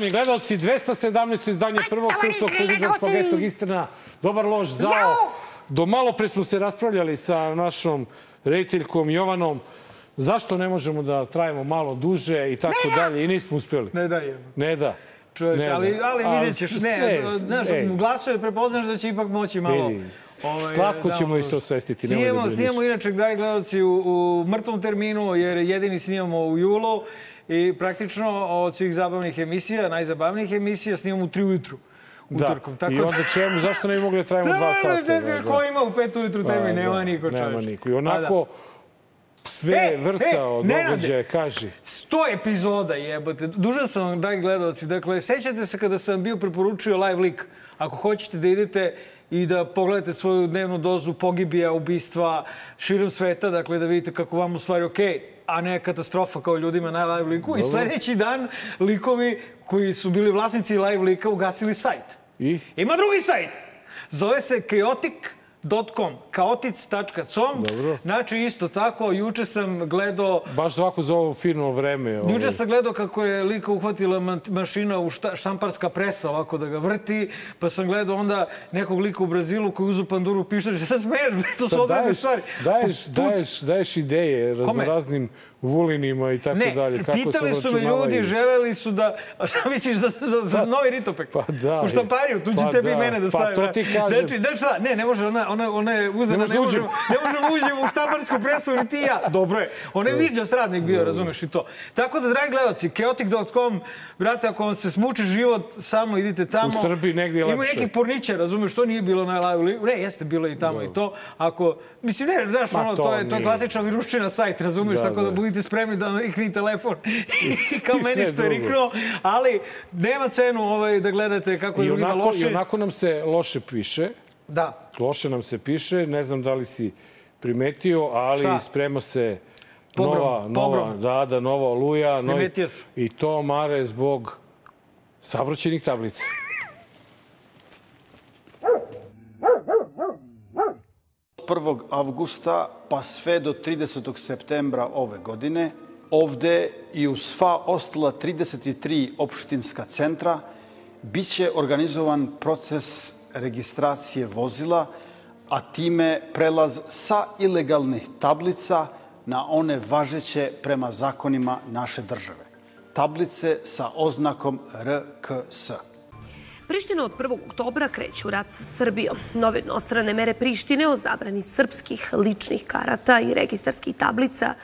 Poštovani gledalci, 217. izdanje prvog srpskog križičkog etnog istina. Dobar lož, zao. Do malo pre smo se raspravljali sa našom rediteljkom Jovanom zašto ne možemo da trajemo malo duže i tako dalje i nismo uspeli. Ne da je. Ne da. Čoveče, Ne ali, da. ali Ali vidjet ćeš, ne, znaš, u glasove prepoznaš da će ipak moći malo... Vidi, ovaj, slatko da, ćemo i se osvestiti, nemoj da Snijemo, snijemo inače, dragi gledalci, u, u mrtvom terminu, jer jedini snimamo u julu i praktično od svih zabavnih emisija, najzabavnijih emisija, snimamo u tri ujutru. Da. Utorkom. Tako I da- onda čemu, zašto ne bi mogli da trajimo dva Da, sata? ne znaš ko ima u pet ujutru Pa, nema da, niko čoveče. Nema niko. I Pa onako, sve E, vrca e, događaja, kaži. 100 epizoda jebote. Dužan sam vam, dragi gledalci. Dakle, sećate se kada sam bio preporučio live lik. Ako hoćete da idete i da pogledate svoju dnevnu dozu pogibija, ubistva širom sveta, dakle da vidite kako vam u stvari okej, a ne katastrofa kao ljudima na live liku. I sledeći dan likovi koji su bili vlasnici live lika ugasili sajt. I? Ima drugi sajt. Zove se chaotic.com, chaotic.com. Dobro. Znači, isto tako, juče sam gledao Baš ovako za ovo fino vreme. ovaj. Juče sam gledao kako je lika uhvatila ma- mašina u šta, štamparska presa ovako da ga vrti, pa sam gledao onda nekog lika u Brazilu koji uzu panduru pištolj. Šta smeješ, bre, to su Sad odredne stvari. daješ, Pa, daješ, daješ ideje raznoraznim vulinima i tako Ne, dalje. Kako pitali su me ljudi, želeli su da... A šta misliš za, za, za novi ritopek? pa da, U štampariju, tu će pa tebi i da, mene da pa stavim. to ti kažem. Znači, znači šta, ne, ne može, ona, ona, ona je uzena, ne, da možemo, ne možemo uđemo u štamparsku presu, ni ti i ja. Dobro je. Ona je viđa stradnik bio, razumeš i to. Tako da, dragi gledalci, chaotic.com, brate, ako vam se smuči život, samo idite tamo. U Srbiji negdje je Ima lepše. nekih pornića, razumeš, to nije bilo na live. Ne, jeste bilo i tamo i to. Ako, mislim, ne, znaš, Ma, ono, to to, je, to je klasična viruščina sajt, razumeš, Da, tako da, da. budite spremni da rikni telefon. Kao i meni što je riknuo, ali nema cenu ovaj, da gledate kako I drugima onako, loše. I onako nam se loše piše. Da. Loše nam se piše. Ne znam da li si primetio, ali Šta? sprema se Pogrom, nova, nova, pogrom. da, da, nova oluja. Primetio. I to mare zbog saobraćenih tablica. Od 1. avgusta pa sve do 30. septembra ove godine ovde i u sva ostala 33 opštinska centra biće organizovan proces registracije vozila, a time prelaz sa ilegalnih tablica na one važeće prema zakonima naše države. Tablice sa oznakom RKS. Priština od 1. oktobra kreće u rat sa Srbijom. Nove jednostrane mere Prištine o zabrani srpskih ličnih karata i registarskih tablica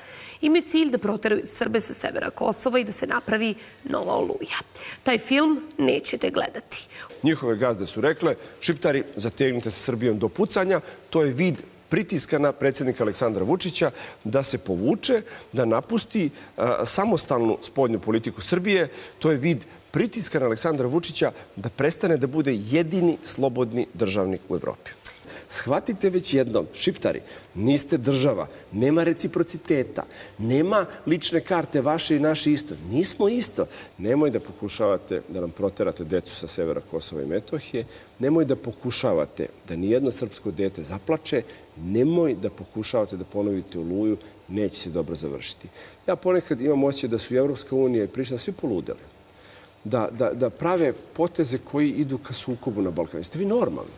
imaju cilj da proteraju Srbe sa severa Kosova i da se napravi nova oluja. Taj film nećete gledati. Njihove gazde su rekle, šiptari, zategnite se Srbijom do pucanja. To je vid pritiska na predsjednika Aleksandra Vučića da se povuče, da napusti samostalnu spoljnu politiku Srbije. To je vid pritiska na Aleksandra Vučića da prestane da bude jedini slobodni državnik u Evropi. Shvatite već jednom, šiptari, niste država, nema reciprociteta, nema lične karte vaše i naše isto. Nismo isto. Nemoj da pokušavate da nam proterate decu sa severa Kosova i Metohije, nemoj da pokušavate da nijedno srpsko dete zaplače, nemoj da pokušavate da ponovite oluju, neće se dobro završiti. Ja ponekad imam osjećaj da su Evropska unija i Priština svi poludeli. Da, da, da prave poteze koji idu ka sukobu na Balkanu. Jeste vi normalni?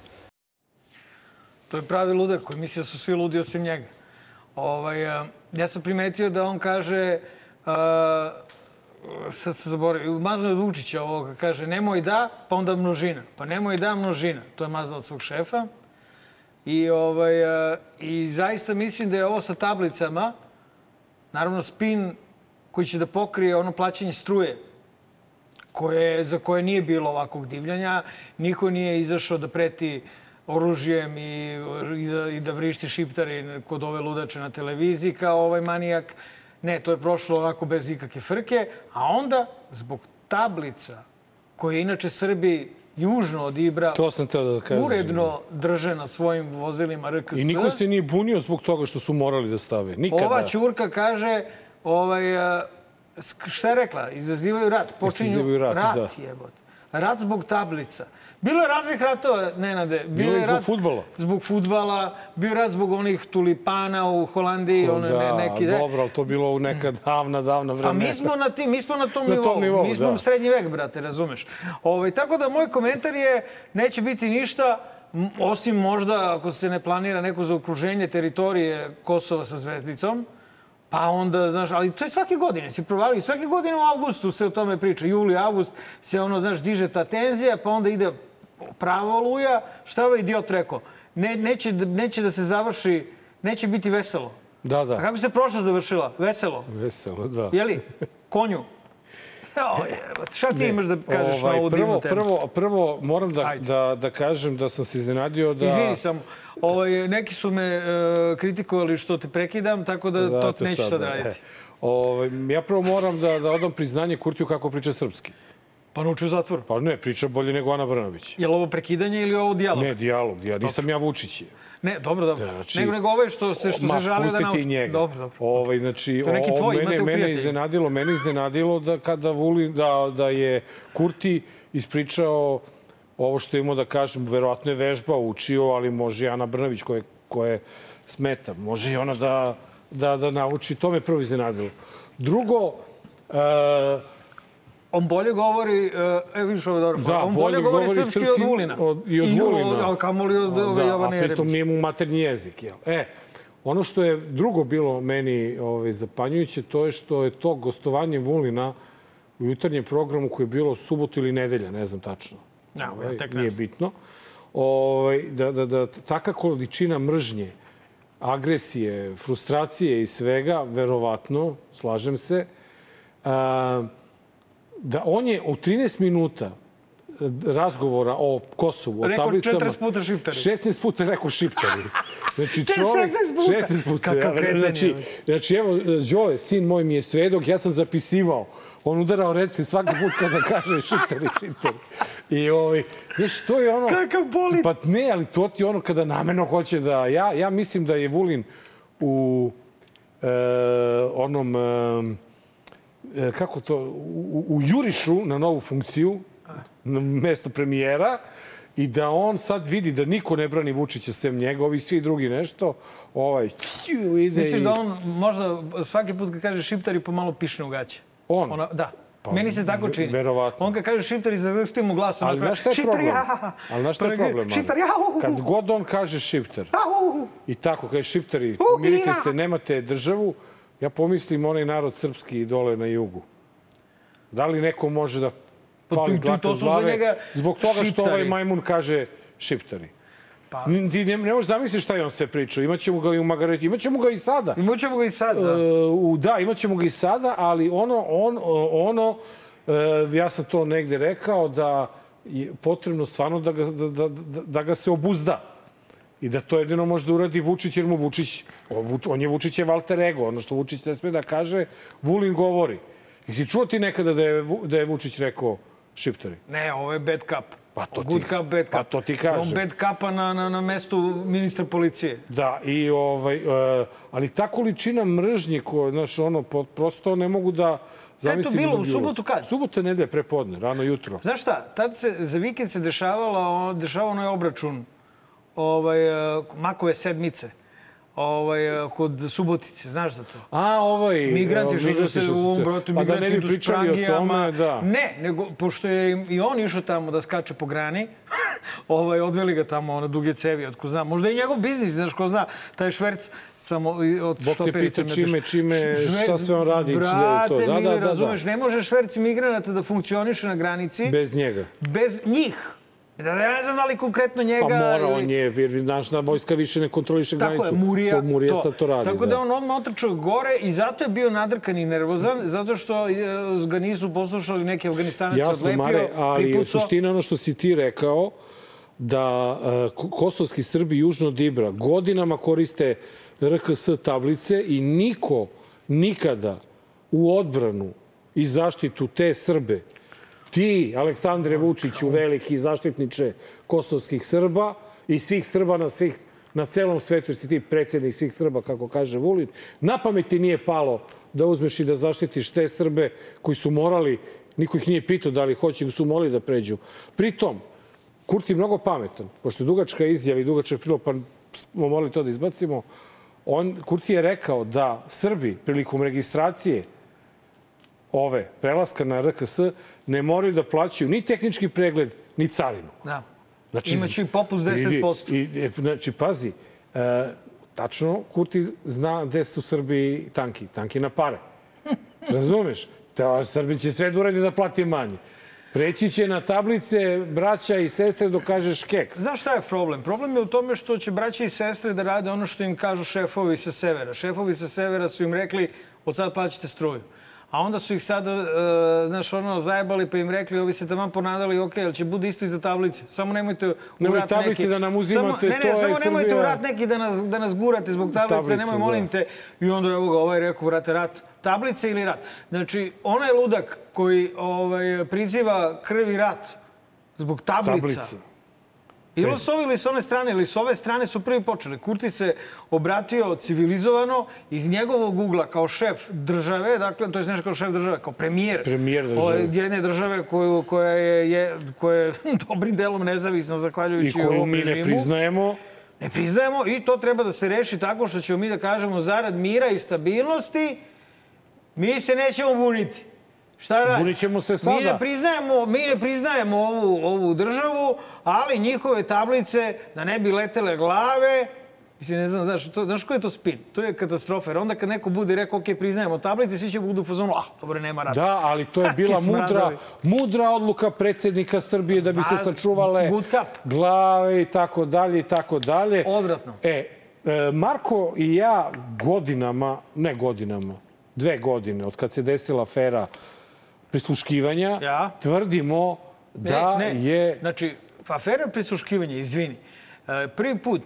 To je pravi ludak koji misli da su svi ludi osim njega. Ovaj, a, ja sam primetio da on kaže, a, sad se zaboravio, mazno je od Vučića ovoga, kaže nemoj da, pa onda množina. Pa nemoj da, množina. To je mazno od svog šefa. I, ovaj, a, I zaista mislim da je ovo sa tablicama, naravno spin koji će da pokrije ono plaćanje struje koje, za koje nije bilo ovakvog divljanja. Niko nije izašao da preti oružjem i, i, da, i da vrišti šiptari kod ove ludače na televiziji kao ovaj manijak. Ne, to je prošlo ovako bez ikakve frke. A onda, zbog tablica koje inače Srbi južno od Ibra To sam teo da kažem. uredno drže na svojim vozilima RKS. I niko se nije bunio zbog toga što su morali da stave. Nikada. Ova Ćurka kaže, ovaj, šta je rekla? Izazivaju rat. Počinju Izazivaju rat, da. jebote. rat zbog tablica. Bilo je raznih ratova, Nenade. Bilo je zbog rat fudbala. Zbog futbala, bio je rat zbog onih tulipana u Holandiji, ono da, ne, neki... ne. dobro, ali to bilo u neka davna, davna A vremena. mi smo na, tim, mi smo na tom Na nivou. tom nivou, mi smo da. srednji vek, brate, razumeš. Ovaj, tako da moj komentar je, neće biti ništa, osim možda ako se ne planira neko zaokruženje teritorije Kosova sa zvezdicom, pa onda, znaš, ali to je svake godine, si provalio. Svake godine u avgustu se o tome priča. Juli, avgust se ono, znaš, diže ta tenzija, pa onda ide pravo oluja. Šta ovaj idiot rekao? Ne, neće, neće da se završi, neće biti veselo. Da, A da. kako se prošla završila? Veselo. Veselo, da. Jeli? Konju. Jao, jebote, šta ti imaš da kažeš na ovu prvo, temu? prvo, prvo moram da, Ajde. da, da kažem da sam se iznenadio da... Izvini samo. Ovaj, neki su me e, kritikovali što te prekidam, tako da, to Zato neću sad raditi. e. Ovaj, ja prvo moram da, da odam priznanje Kurtiju kako priča srpski. Pa nauči u zatvoru. Pa ne, priča bolje nego Ana Brnović. Je li ovo prekidanje ili ovo dijalog? Ne, dijalog. Ja, nisam ja Vučić. Ne, dobro, dobro. Znači- nego, nego ovaj što se, što Ma, se žalio da nauči. njega. Dobro, dobro. Ovaj, znači, To neki o- tvoj, mene, u mene prijatelju. iznenadilo, mene iznenadilo da kada Vulin, da, da je Kurti ispričao ovo što imao da kažem, verovatno je vežba učio, ali može i Ana Brnović koje, koje smeta. Može i ona da, da, da nauči. To me prvo iznenadilo. Drugo, e, On bolje govori, e, e vidiš ovo je dobro, Da, on bolje, govori, srpski, od Vulina. Od, I od I Vulina. A kamoli od ove da, Jovane a pritom Jeremić. nije mu maternji jezik. Jel? E, ono što je drugo bilo meni ovaj, zapanjujuće, to je što je to gostovanje Vulina u jutarnjem programu koje je bilo subotu ili nedelja, ne znam tačno. Ja, ja Ovaj, tek ne nije bitno. Ovaj, da, da, da taka količina mržnje, agresije, frustracije i svega, verovatno, slažem se, a, da on je u 13 minuta razgovora o Kosovu, o Rekao tablicama... 40 puta šiptari. 16 puta rekao šiptari. Znači, Te čovek... 16 puta. 16 puta. Ja, znači, znači, evo, Đole, sin moj mi je svedok, ja sam zapisivao. On udarao recke svaki put kada kaže šiptari, šiptari. I ovaj, znaš, to je ono... Kakav boli. Pa ne, ali to ti ono kada nameno hoće da... Ja, ja mislim da je Vulin u e, onom... E, kako to, u, u jurišu na novu funkciju, na mesto premijera, i da on sad vidi da niko ne brani Vučića sem njega, ovi svi drugi nešto, ovaj, ciu, ide Misliš i... da on možda svaki put kad kaže šiptari pomalo pišne u gaće? On? Ona, da. Pa, Meni se tako čini. verovatno. On kad kaže šiptari, završti mu glas. Ali znaš šta je "Šiptari, problem? ja!" Ali znaš šta je problem? ali? Šiptari, ja! Kad god on kaže šiptar, i tako, kaže šiptari, mirite ja. se, nemate državu, ja pomislim onaj narod srpski dole na jugu. Da li neko može da pali tu- dlake to od glave zbog toga što šiptari. ovaj majmun kaže šiptari? Pa. Ti ne, ne možeš zamisliti šta je on sve pričao. Imaćemo ga i u Magareti, imaćemo ga i sada. Imat ćemo ga i sad, da. E, da, imaćemo ga i sada, ali ono, on, ono e, ja sam to negde rekao, da je potrebno stvarno da ga, da, da, da, da ga se obuzda. I da to jedino može da uradi Vučić, jer mu Vučić, on, Vuč, on je Vučićev alter ego. Ono što Vučić ne sme da kaže, Vulin govori. Jesi čuo ti nekada da je, da je Vučić rekao šiptari? Ne, ovo je bad cup. Pa to Good ti- cup, bad cup. pa to ti kažem. On bad cupa na, na, na mestu ministra policije. Da, i ovaj, e, ali ta količina mržnje, ko, znaš, ono, prosto ne mogu da zamislim. bilo? da U bi subotu kad? Subota, nedelja, prepodne, rano jutro. Znaš šta, tad se, za vikend se dešavala, dešavao onaj obračun ovaj, eh, Makove sedmice ovaj, eh, kod Subotice, znaš za to? A, ovaj... Migranti što su se u ovom brotu, Pa da migranti ne bi pričali o tome, da. Ne, nego, pošto je i on išao tamo da skače po grani, ovaj, odveli ga tamo na duge cevi, otko zna. Možda i njegov biznis, znaš, ko zna, taj šverc samo od Bog te pita me čime- čime, Šverc, šta sve on radi i čime je to. Brate, Da, da, da, da. razumeš, ne može šverc migranata da funkcioniše na granici Bez njega. bez njih. Da, ja ne znam da li konkretno njega... Pa mora, ili- on je, jer naša vojska više ne kontroliše Tako granicu. je, Murija, To Murija sad to radi. Tako da, on odmah otrčao gore i zato je bio nadrkan i nervozan, zato što e, ga nisu poslušali neki Afganistanac Jasno, odlepio, Mare, ali pripucao. suština ono što si ti rekao, da uh, ko- kosovski Srbi južno od Ibra godinama koriste RKS tablice i niko nikada u odbranu i zaštitu te Srbe, ti, Aleksandre Vučiću, veliki zaštitniče kosovskih Srba i svih Srba na svih na celom svetu, jer si ti predsjednik svih Srba, kako kaže Vulin, na pamet ti nije palo da uzmeš i da zaštitiš te Srbe koji su morali Niko ih nije pitao da li hoće, su molili da pređu. Pritom, Kurti mnogo pametan, pošto je dugačka izjava i dugačak prilog, pa smo morali to da izbacimo. On, Kurti je rekao da Srbi prilikom registracije ove prelaska na RKS ne moraju da plaćaju ni tehnički pregled, ni carinu. Da. Imaće i popust vidi, 10%. I, i, znači, pazi, e, tačno Kurti zna gde su Srbi tanki. Tanki na pare. Razumeš? Ta, Srbi će sve da uradi da plati manje. Preći će na tablice braća i sestre dok kažeš keks. Znaš šta je problem? Problem je u tome što će braća i sestre da rade ono što im kažu šefovi sa severa. Šefovi sa severa su im rekli od sad plaćate struju. A onda su ih sada, uh, znaš, ono, zajebali pa im rekli, ovi se tamo ponadali, ok, ali će bude isto iza tablice. Samo nemojte u Nemoj rat tablice neki... da nam uzimate, samo, ne, ne, to je samo nemojte Srbija. u rat neki da nas, da nas gurate zbog tablice, Tablice, nemoj, molim da. te. I onda, evo ga, ovaj rekao, vrate, rat. Tablice ili rat? Znači, onaj ludak koji ovaj, priziva krvi rat zbog tablica, Tablice. Bilo s ove ili s one strane, ili s ove strane su prvi počeli. Kurti se obratio civilizovano iz njegovog ugla kao šef države, dakle, to je nešto kao šef države, kao premijer. Premijer države. Jedne države koju, koja je, je, koja je dobrim delom nezavisna I zahvaljujući koju ovom mi ne režimu. priznajemo. Ne priznajemo i to treba da se reši tako što ćemo mi da kažemo zarad mira i stabilnosti mi se nećemo buniti. Šta radi? Bunit ćemo se Mi sada. ne priznajemo, mi ne priznajemo ovu, ovu državu, ali njihove tablice da ne bi letele glave, Mislim, ne znam, znaš, to, znaš koji je to spin? To je katastrofa. Jer onda kad neko bude rekao, ok, priznajemo tablice, svi će budu u fazonu, ah, dobro, nema rata. Da, ali to je bila mudra, mudra odluka predsjednika Srbije da bi se sačuvale glave i tako dalje i tako dalje. Odvratno. E, e, Marko i ja godinama, ne godinama, dve godine, od kad se desila afera prisluškivanja, Ja. tvrdimo da ne, ne. je... Znači, afera prisluškivanja, izvini, e, prvi put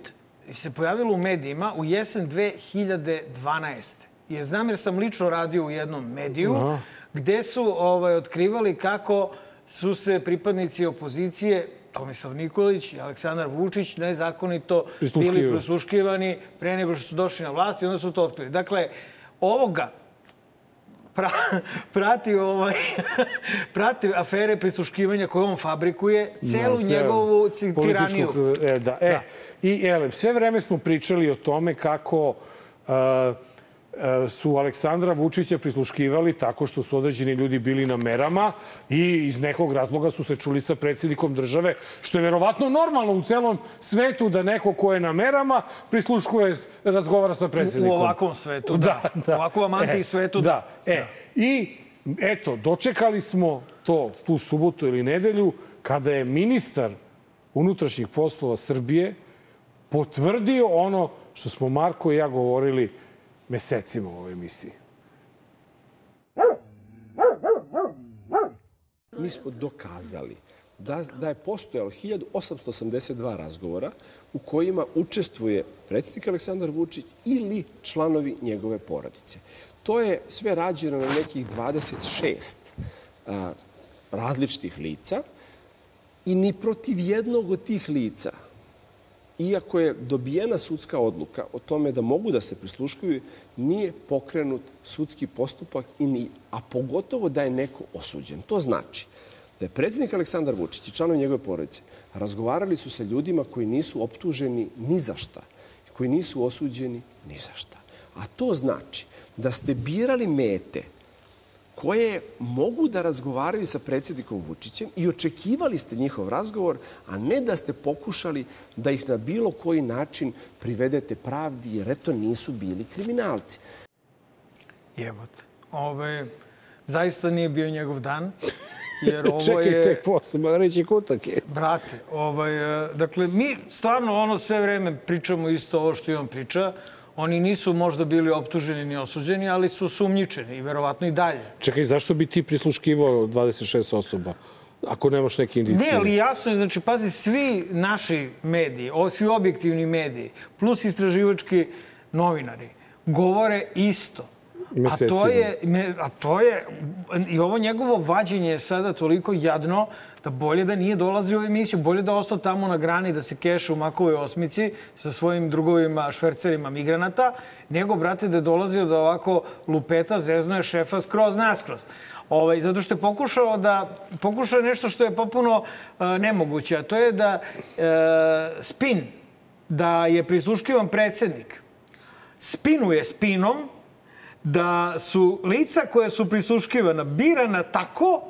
se pojavilo u medijima u jesen 2012. Je znam jer sam lično radio u jednom mediju Aha. gde su ovaj, otkrivali kako su se pripadnici opozicije Tomislav Nikolić i Aleksandar Vučić nezakonito bili prisluškivani pre nego što su došli na vlast i onda su to otkrili. Dakle, ovoga pra, prati ovaj prati afere prisluškivanja koje on fabrikuje, celu No, njegovu celu ci- tiraniju. E, da. E, Da. I, ele, sve vreme smo pričali o tome kako uh, su Aleksandra Vučića prisluškivali tako što su određeni ljudi bili na merama i iz nekog razloga su se čuli sa predsjednikom države, što je verovatno normalno u celom svetu da neko ko je na merama prisluškuje, razgovara sa U predsjednikom. ovakvom svetu, da. U ovakvom anti-svetu, da. E, i eto, dočekali smo to tu subotu ili nedelju kada je ministar unutrašnjih poslova Srbije potvrdio ono što smo Marko i ja govorili mesecima u ovoj emisiji. mi smo dokazali da, da je postojalo 1882 razgovora u kojima učestvuje predsjednik Aleksandar Vučić ili članovi njegove porodice. To je sve rađeno na nekih 26 a, različitih lica i ni protiv jednog od tih lica iako je dobijena sudska odluka o tome da mogu da se prisluškuju, nije pokrenut sudski postupak, i ni, a pogotovo da je neko osuđen. To znači da je predsjednik Aleksandar Vučić i članovi njegove porodice razgovarali su sa ljudima koji nisu optuženi ni za šta, koji nisu osuđeni ni za šta. A to znači da ste birali mete koje mogu da razgovaraju sa predsjednikom Vučićem i očekivali ste njihov razgovor, a ne da ste pokušali da ih na bilo koji način privedete pravdi, jer eto nisu bili kriminalci. Jebote. Ove, zaista nije bio njegov dan. Jer ovo Čekaj je... tek posle, ma reći kutak je. Brate, ovaj, e, dakle, mi stvarno ono sve vreme pričamo isto ovo što i on priča. Oni nisu možda bili optuženi ni osuđeni, ali su sumnjičeni i verovatno i dalje. Čekaj, zašto bi ti prisluškivao 26 osoba? Ako nemaš neke indicije. Ne, ali jasno je, znači, pazi, svi naši mediji, svi objektivni mediji, plus istraživački novinari, govore isto. A mesecima. to je, me- a to je, i ovo njegovo vađenje je sada toliko jadno da bolje da nije dolazio u emisiju, bolje da ostao tamo na grani da se keša u makovoj osmici sa svojim drugovima švercerima migranata, nego, brate, da je dolazio da ovako lupeta, zeznuje šefa skroz naskroz. Ovaj, zato što je pokušao da pokušao je nešto što je popuno e, nemoguće, a to je da e, spin, da je prisluškivan predsednik, spinuje spinom da su lica koja su prisluškivana birana tako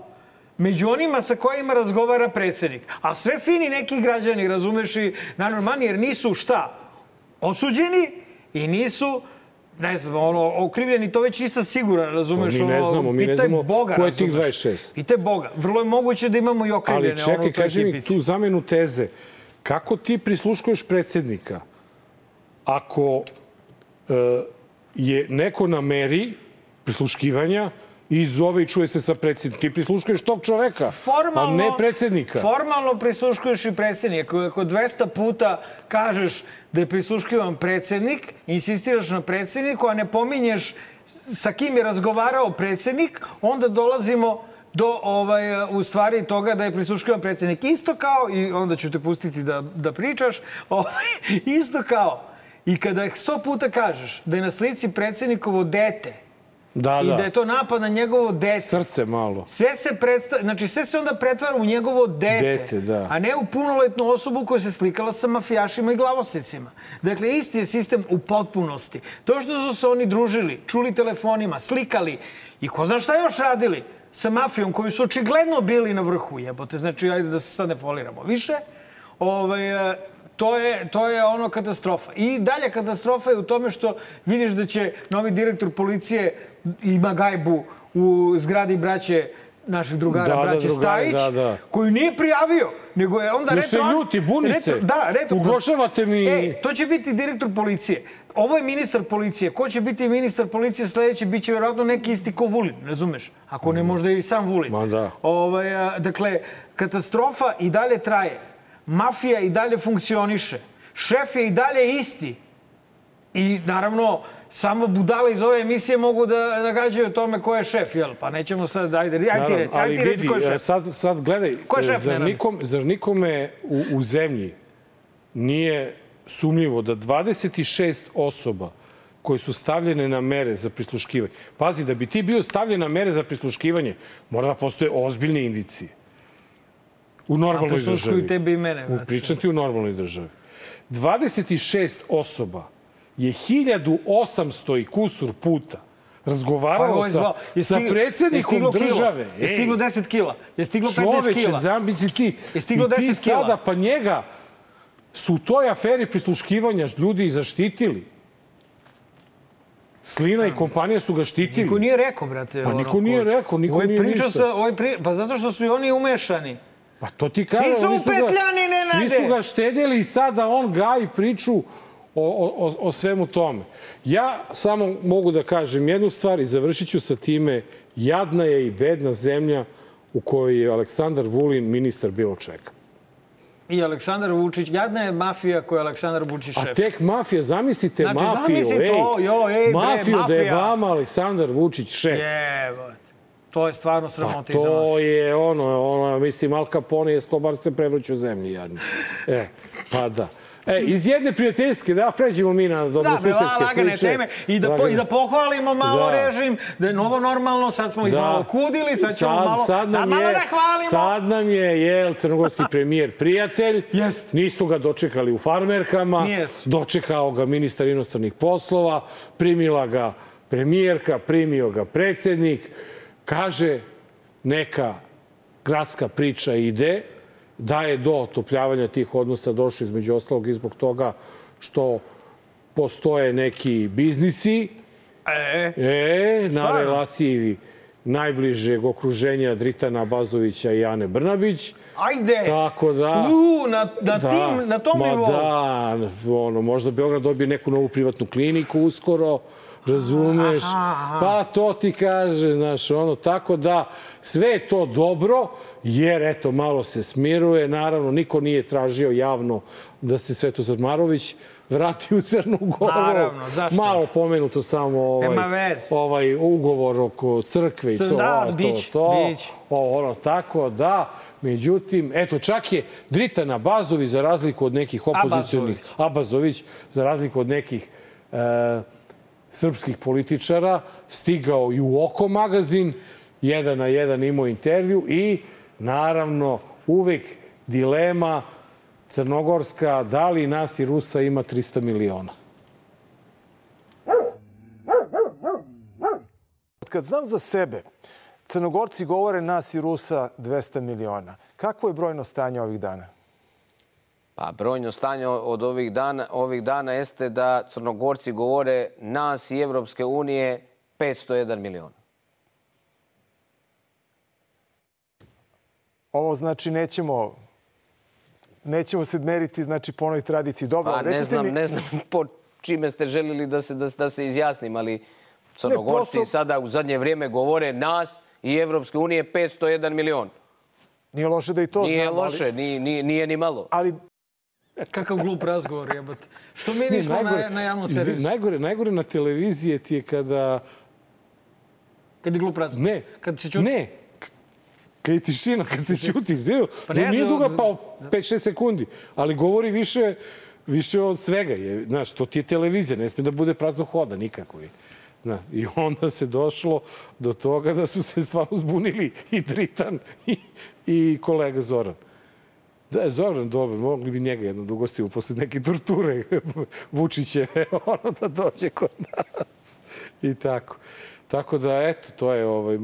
među onima sa kojima razgovara predsednik. A sve fini neki građani, razumeš i najnormalniji, jer nisu šta? Osuđeni i nisu ne znam, ono, okrivljeni, to već nisam siguran, razumeš? To mi ne ono, znamo, mi ne znamo Boga, ko je tih razumeš? 26. Pitaj Boga. Vrlo je moguće da imamo i okrivljene. Ali čekaj, ono, kaži mi tu zamenu teze. Kako ti prisluškuješ predsednika ako e, je neko na meri prisluškivanja i zove i čuje se sa predsednikom? Ti prisluškuješ tog čoveka, a ne predsednika. Formalno prisluškuješ i predsednika. Ako, ako 200 puta kažeš da je prisluškivan predsednik, insistiraš na predsedniku, a ne pominješ sa kim je razgovarao predsednik, onda dolazimo do ovaj, u stvari toga da je prisluškivan predsednik. Isto kao, i onda ću te pustiti da, da pričaš, ovaj, isto kao, i kada sto puta kažeš da je na slici predsednikovo dete Da, i da. da je to napad na njegovo dete, Srce malo. Sve se predstavlja, znači sve se onda pretvara u njegovo dete, Dete, da. a ne u punoletnu osobu koja se slikala sa mafijašima i glavosecima. Dakle, isti je sistem u potpunosti. To što su se oni družili, čuli telefonima, slikali i ko zna šta još radili sa mafijom koji su očigledno bili na vrhu jebote. Znači, ajde da se sad ne foliramo više. Ovaj, e, to je, to je ono katastrofa. I dalje katastrofa je u tome što vidiš da će novi direktor policije ima gajbu u zgradi braće naših drugara, Da, da, braće drugari, Stajić, da, da. koju nije prijavio, nego je onda Jer se retro... ljuti, buni se. Da, retro... Ugrožavate mi- E, to će biti direktor policije. Ovo je ministar policije. Ko će biti ministar policije sledeći? Biće vjerojatno neki isti ko Vulin, razumeš? Ako ne možda i sam Vulin. Ma da. Ovaj, a, dakle, katastrofa i dalje traje. Mafija i dalje funkcioniše. Šef je i dalje isti. I naravno, samo budale iz ove emisije mogu da nagađaju o tome ko je šef, jel? Pa nećemo sad, ajde, ajde ti Naravno, reci, ali ajde ti reci ko je šef. sad, sad gledaj, Ko je šef, zar, nikom, zar nikome u, u zemlji nije sumnjivo da 26 osoba koje su stavljene na mere za prisluškivanje. Pazi, da bi ti bio stavljen na mere za prisluškivanje, mora da postoje ozbiljne indicije. U normalnoj prisluškuju državi. tebe i mene, U, brate. pričam ti u normalnoj državi. 26 osoba je 1800 i kusur puta razgovaralo je sa. Je sa stig- je predsjednikom stiglo kilo. države. Je stiglo 10 kila. Je stiglo 15 Čoveče, kila. zamisli ti. Je stiglo I ti 10 kila. sada, pa njega su u toj aferi prisluškivanja ljudi zaštitili. Slina i kompanija su ga štitili. Niko nije rekao, brate. Pa niko nije rekao, niko ovaj nije ništa. Sa, ovaj pri... Pa zato što su i oni umešani. Pa to ti kažem. su oni ga- upetljani, Nenade! Svi su ga štedili i sada on gaji priču o, o, o, o svemu tome. Ja samo mogu da kažem jednu stvar i završit ću sa time. Jadna je i bedna zemlja u kojoj je Aleksandar Vulin ministar bilo čega. I Aleksandar Vučić, jadna je mafija koja je Aleksandar Vučić A šef. tek mafija, zamislite Znači, mafiju, zamisli to, ej, jo, ej, bre, mafiju da je mafija. vama Aleksandar Vučić šef. Jebote. To je stvarno Pa sramota iza to je ono, ono, mislim, Al Capone i Escobar se prevrću u zemlji, jadni. E, pa da. E, iz jedne prijateljske, da pređemo mi na Da, dobrosusedske bre, lagane priče. teme. I da, po, Lagane. I da pohvalimo malo Da. režim, da je novo normalno, sad smo ih malo kudili, sad ćemo sad, malo, sad nam malo je, da hvalimo. Sad nam je, jel, crnogorski premijer prijatelj. Jest. Nisu ga dočekali u farmerkama. Nijesu. Dočekao ga ministar inostranih poslova. Primila ga premijerka, primio ga predsednik. Kaže, neka gradska priča ide, da je do otopljavanja tih odnosa došlo između ostalog i zbog toga što postoje neki biznisi, E, E, na Stvarno? relaciji najbližeg okruženja Dritana Bazovića i Ane Brnabić. ajde. Tako da... U, na, na, tim, na tom ma nivou. da, ono, možda Beograd dobije neku novu privatnu kliniku uskoro, razumeš? Pa to ti kaže, znaš, ono, tako da sve je to dobro, jer eto, malo se smiruje, naravno, niko nije tražio javno da se Sveto Zadmarović vrati u Crnu Goru. Naravno, zašto? Malo pomenuto samo ovaj, ovaj ugovor oko crkve i to, Da, to, bić, to, bić. o, ono, tako da, međutim, eto, čak je Dritana Bazović, za razliku od nekih opozicionih, Abazović, za razliku od nekih e, srpskih političara, stigao i u Oko magazin, jedan na jedan imao intervju i, naravno, uvek dilema crnogorska, da li nas i Rusa ima 300 miliona. Kad znam za sebe, Crnogorci govore nas i Rusa 200 miliona. Kakvo je brojno stanje ovih dana? Pa brojno stanje od ovih dana, ovih dana jeste da Crnogorci govore nas i Evropske unije 501 milion. Ovo znači nećemo nećemo se meriti znači po onoj tradiciji. Dobro, Pa ne znam, mi, ne znam po čime ste želili da se, da, da se izjasnim, ali Crnogorci prosto- sada u zadnje vrijeme govore nas i Evropske unije 501 milion. nije loše da i to Nije znamo, loše, nije, nije, nije ni malo. Ali, ali Kakav glup razgovor, jebote. Što mi nismo na, na javnom servisu? Najgore, najgore na televiziji ti je kada Kad je glup razgovor? Ne. Kad se čuti? Ne. K- Kad je tišina, kad se čuti. Pa ne nije duga od- pa 5-6 sekundi, ali govori više, više od svega. Je, znaš, to ti je televizija, ne sme da bude prazno hoda nikako. Je. Na, I onda se došlo do toga da su se stvarno zbunili i Dritan i, i kolega Zoran. Da Zoran dobar, mogli bi njega jedno da ugostimo posle neke torture Vučićeve, ono da dođe kod nas. I tako. Tako da, eto, to je ovaj,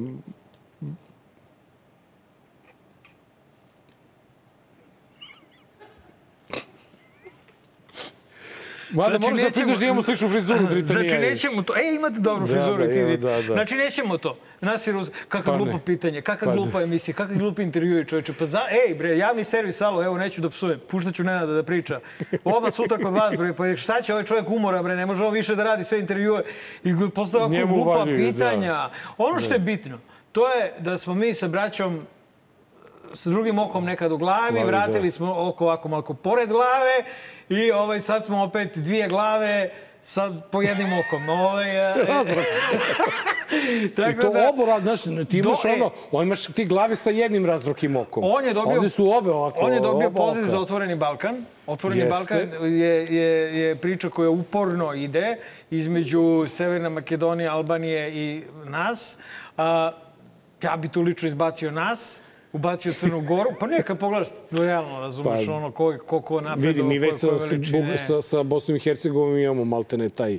Mada Znači, moraš da priznaš da imamo sličnu frizuru, Dritan i Znači, nećemo to. E, imate dobru Da, frizuru da, i ti. evo, Vit. da, da. Znači, nećemo to. Nas i Rus... Kakva Pa glupa ne. pitanje, kakva Pa glupa emisija, kakvi glupi intervjui, čoveče. Pa za... Ej, bre, javni servis, alo, evo, neću da psujem. Puštaću Nenada da priča. Oba sutra kod vas, bre, pa šta će ovaj čovjek umora, bre, ne može on više da radi sve intervjue. I postava glupa uvaljuju, da. pitanja. Ono što je bitno, to je da smo mi sa braćom sa drugim okom nekad u glavi, Glavi, vratili da. smo oko ovako malko pored glave i ovaj, sad smo opet dvije glave sad po jednim okom. Ovaj, e, Razrak. tako I to da- obora, znaš, ti imaš Do- e. ono, on imaš ti glave sa jednim razrokim okom. On je dobio, Ovde su obe ovako. On je dobio poziv za Otvoreni Balkan. Otvoreni Jeste. Balkan je, je, je priča koja uporno ide između Severne Makedonije, Albanije i nas. A, ja bi tu lično izbacio nas, ubacio Crnu Goru. Pa neka pogledaš lojalno, razumeš, Pa, ono ko, ko, ko napredao, Vidi, mi već sa, sa, sa Bosnom i Hercegovinom imamo maltene taj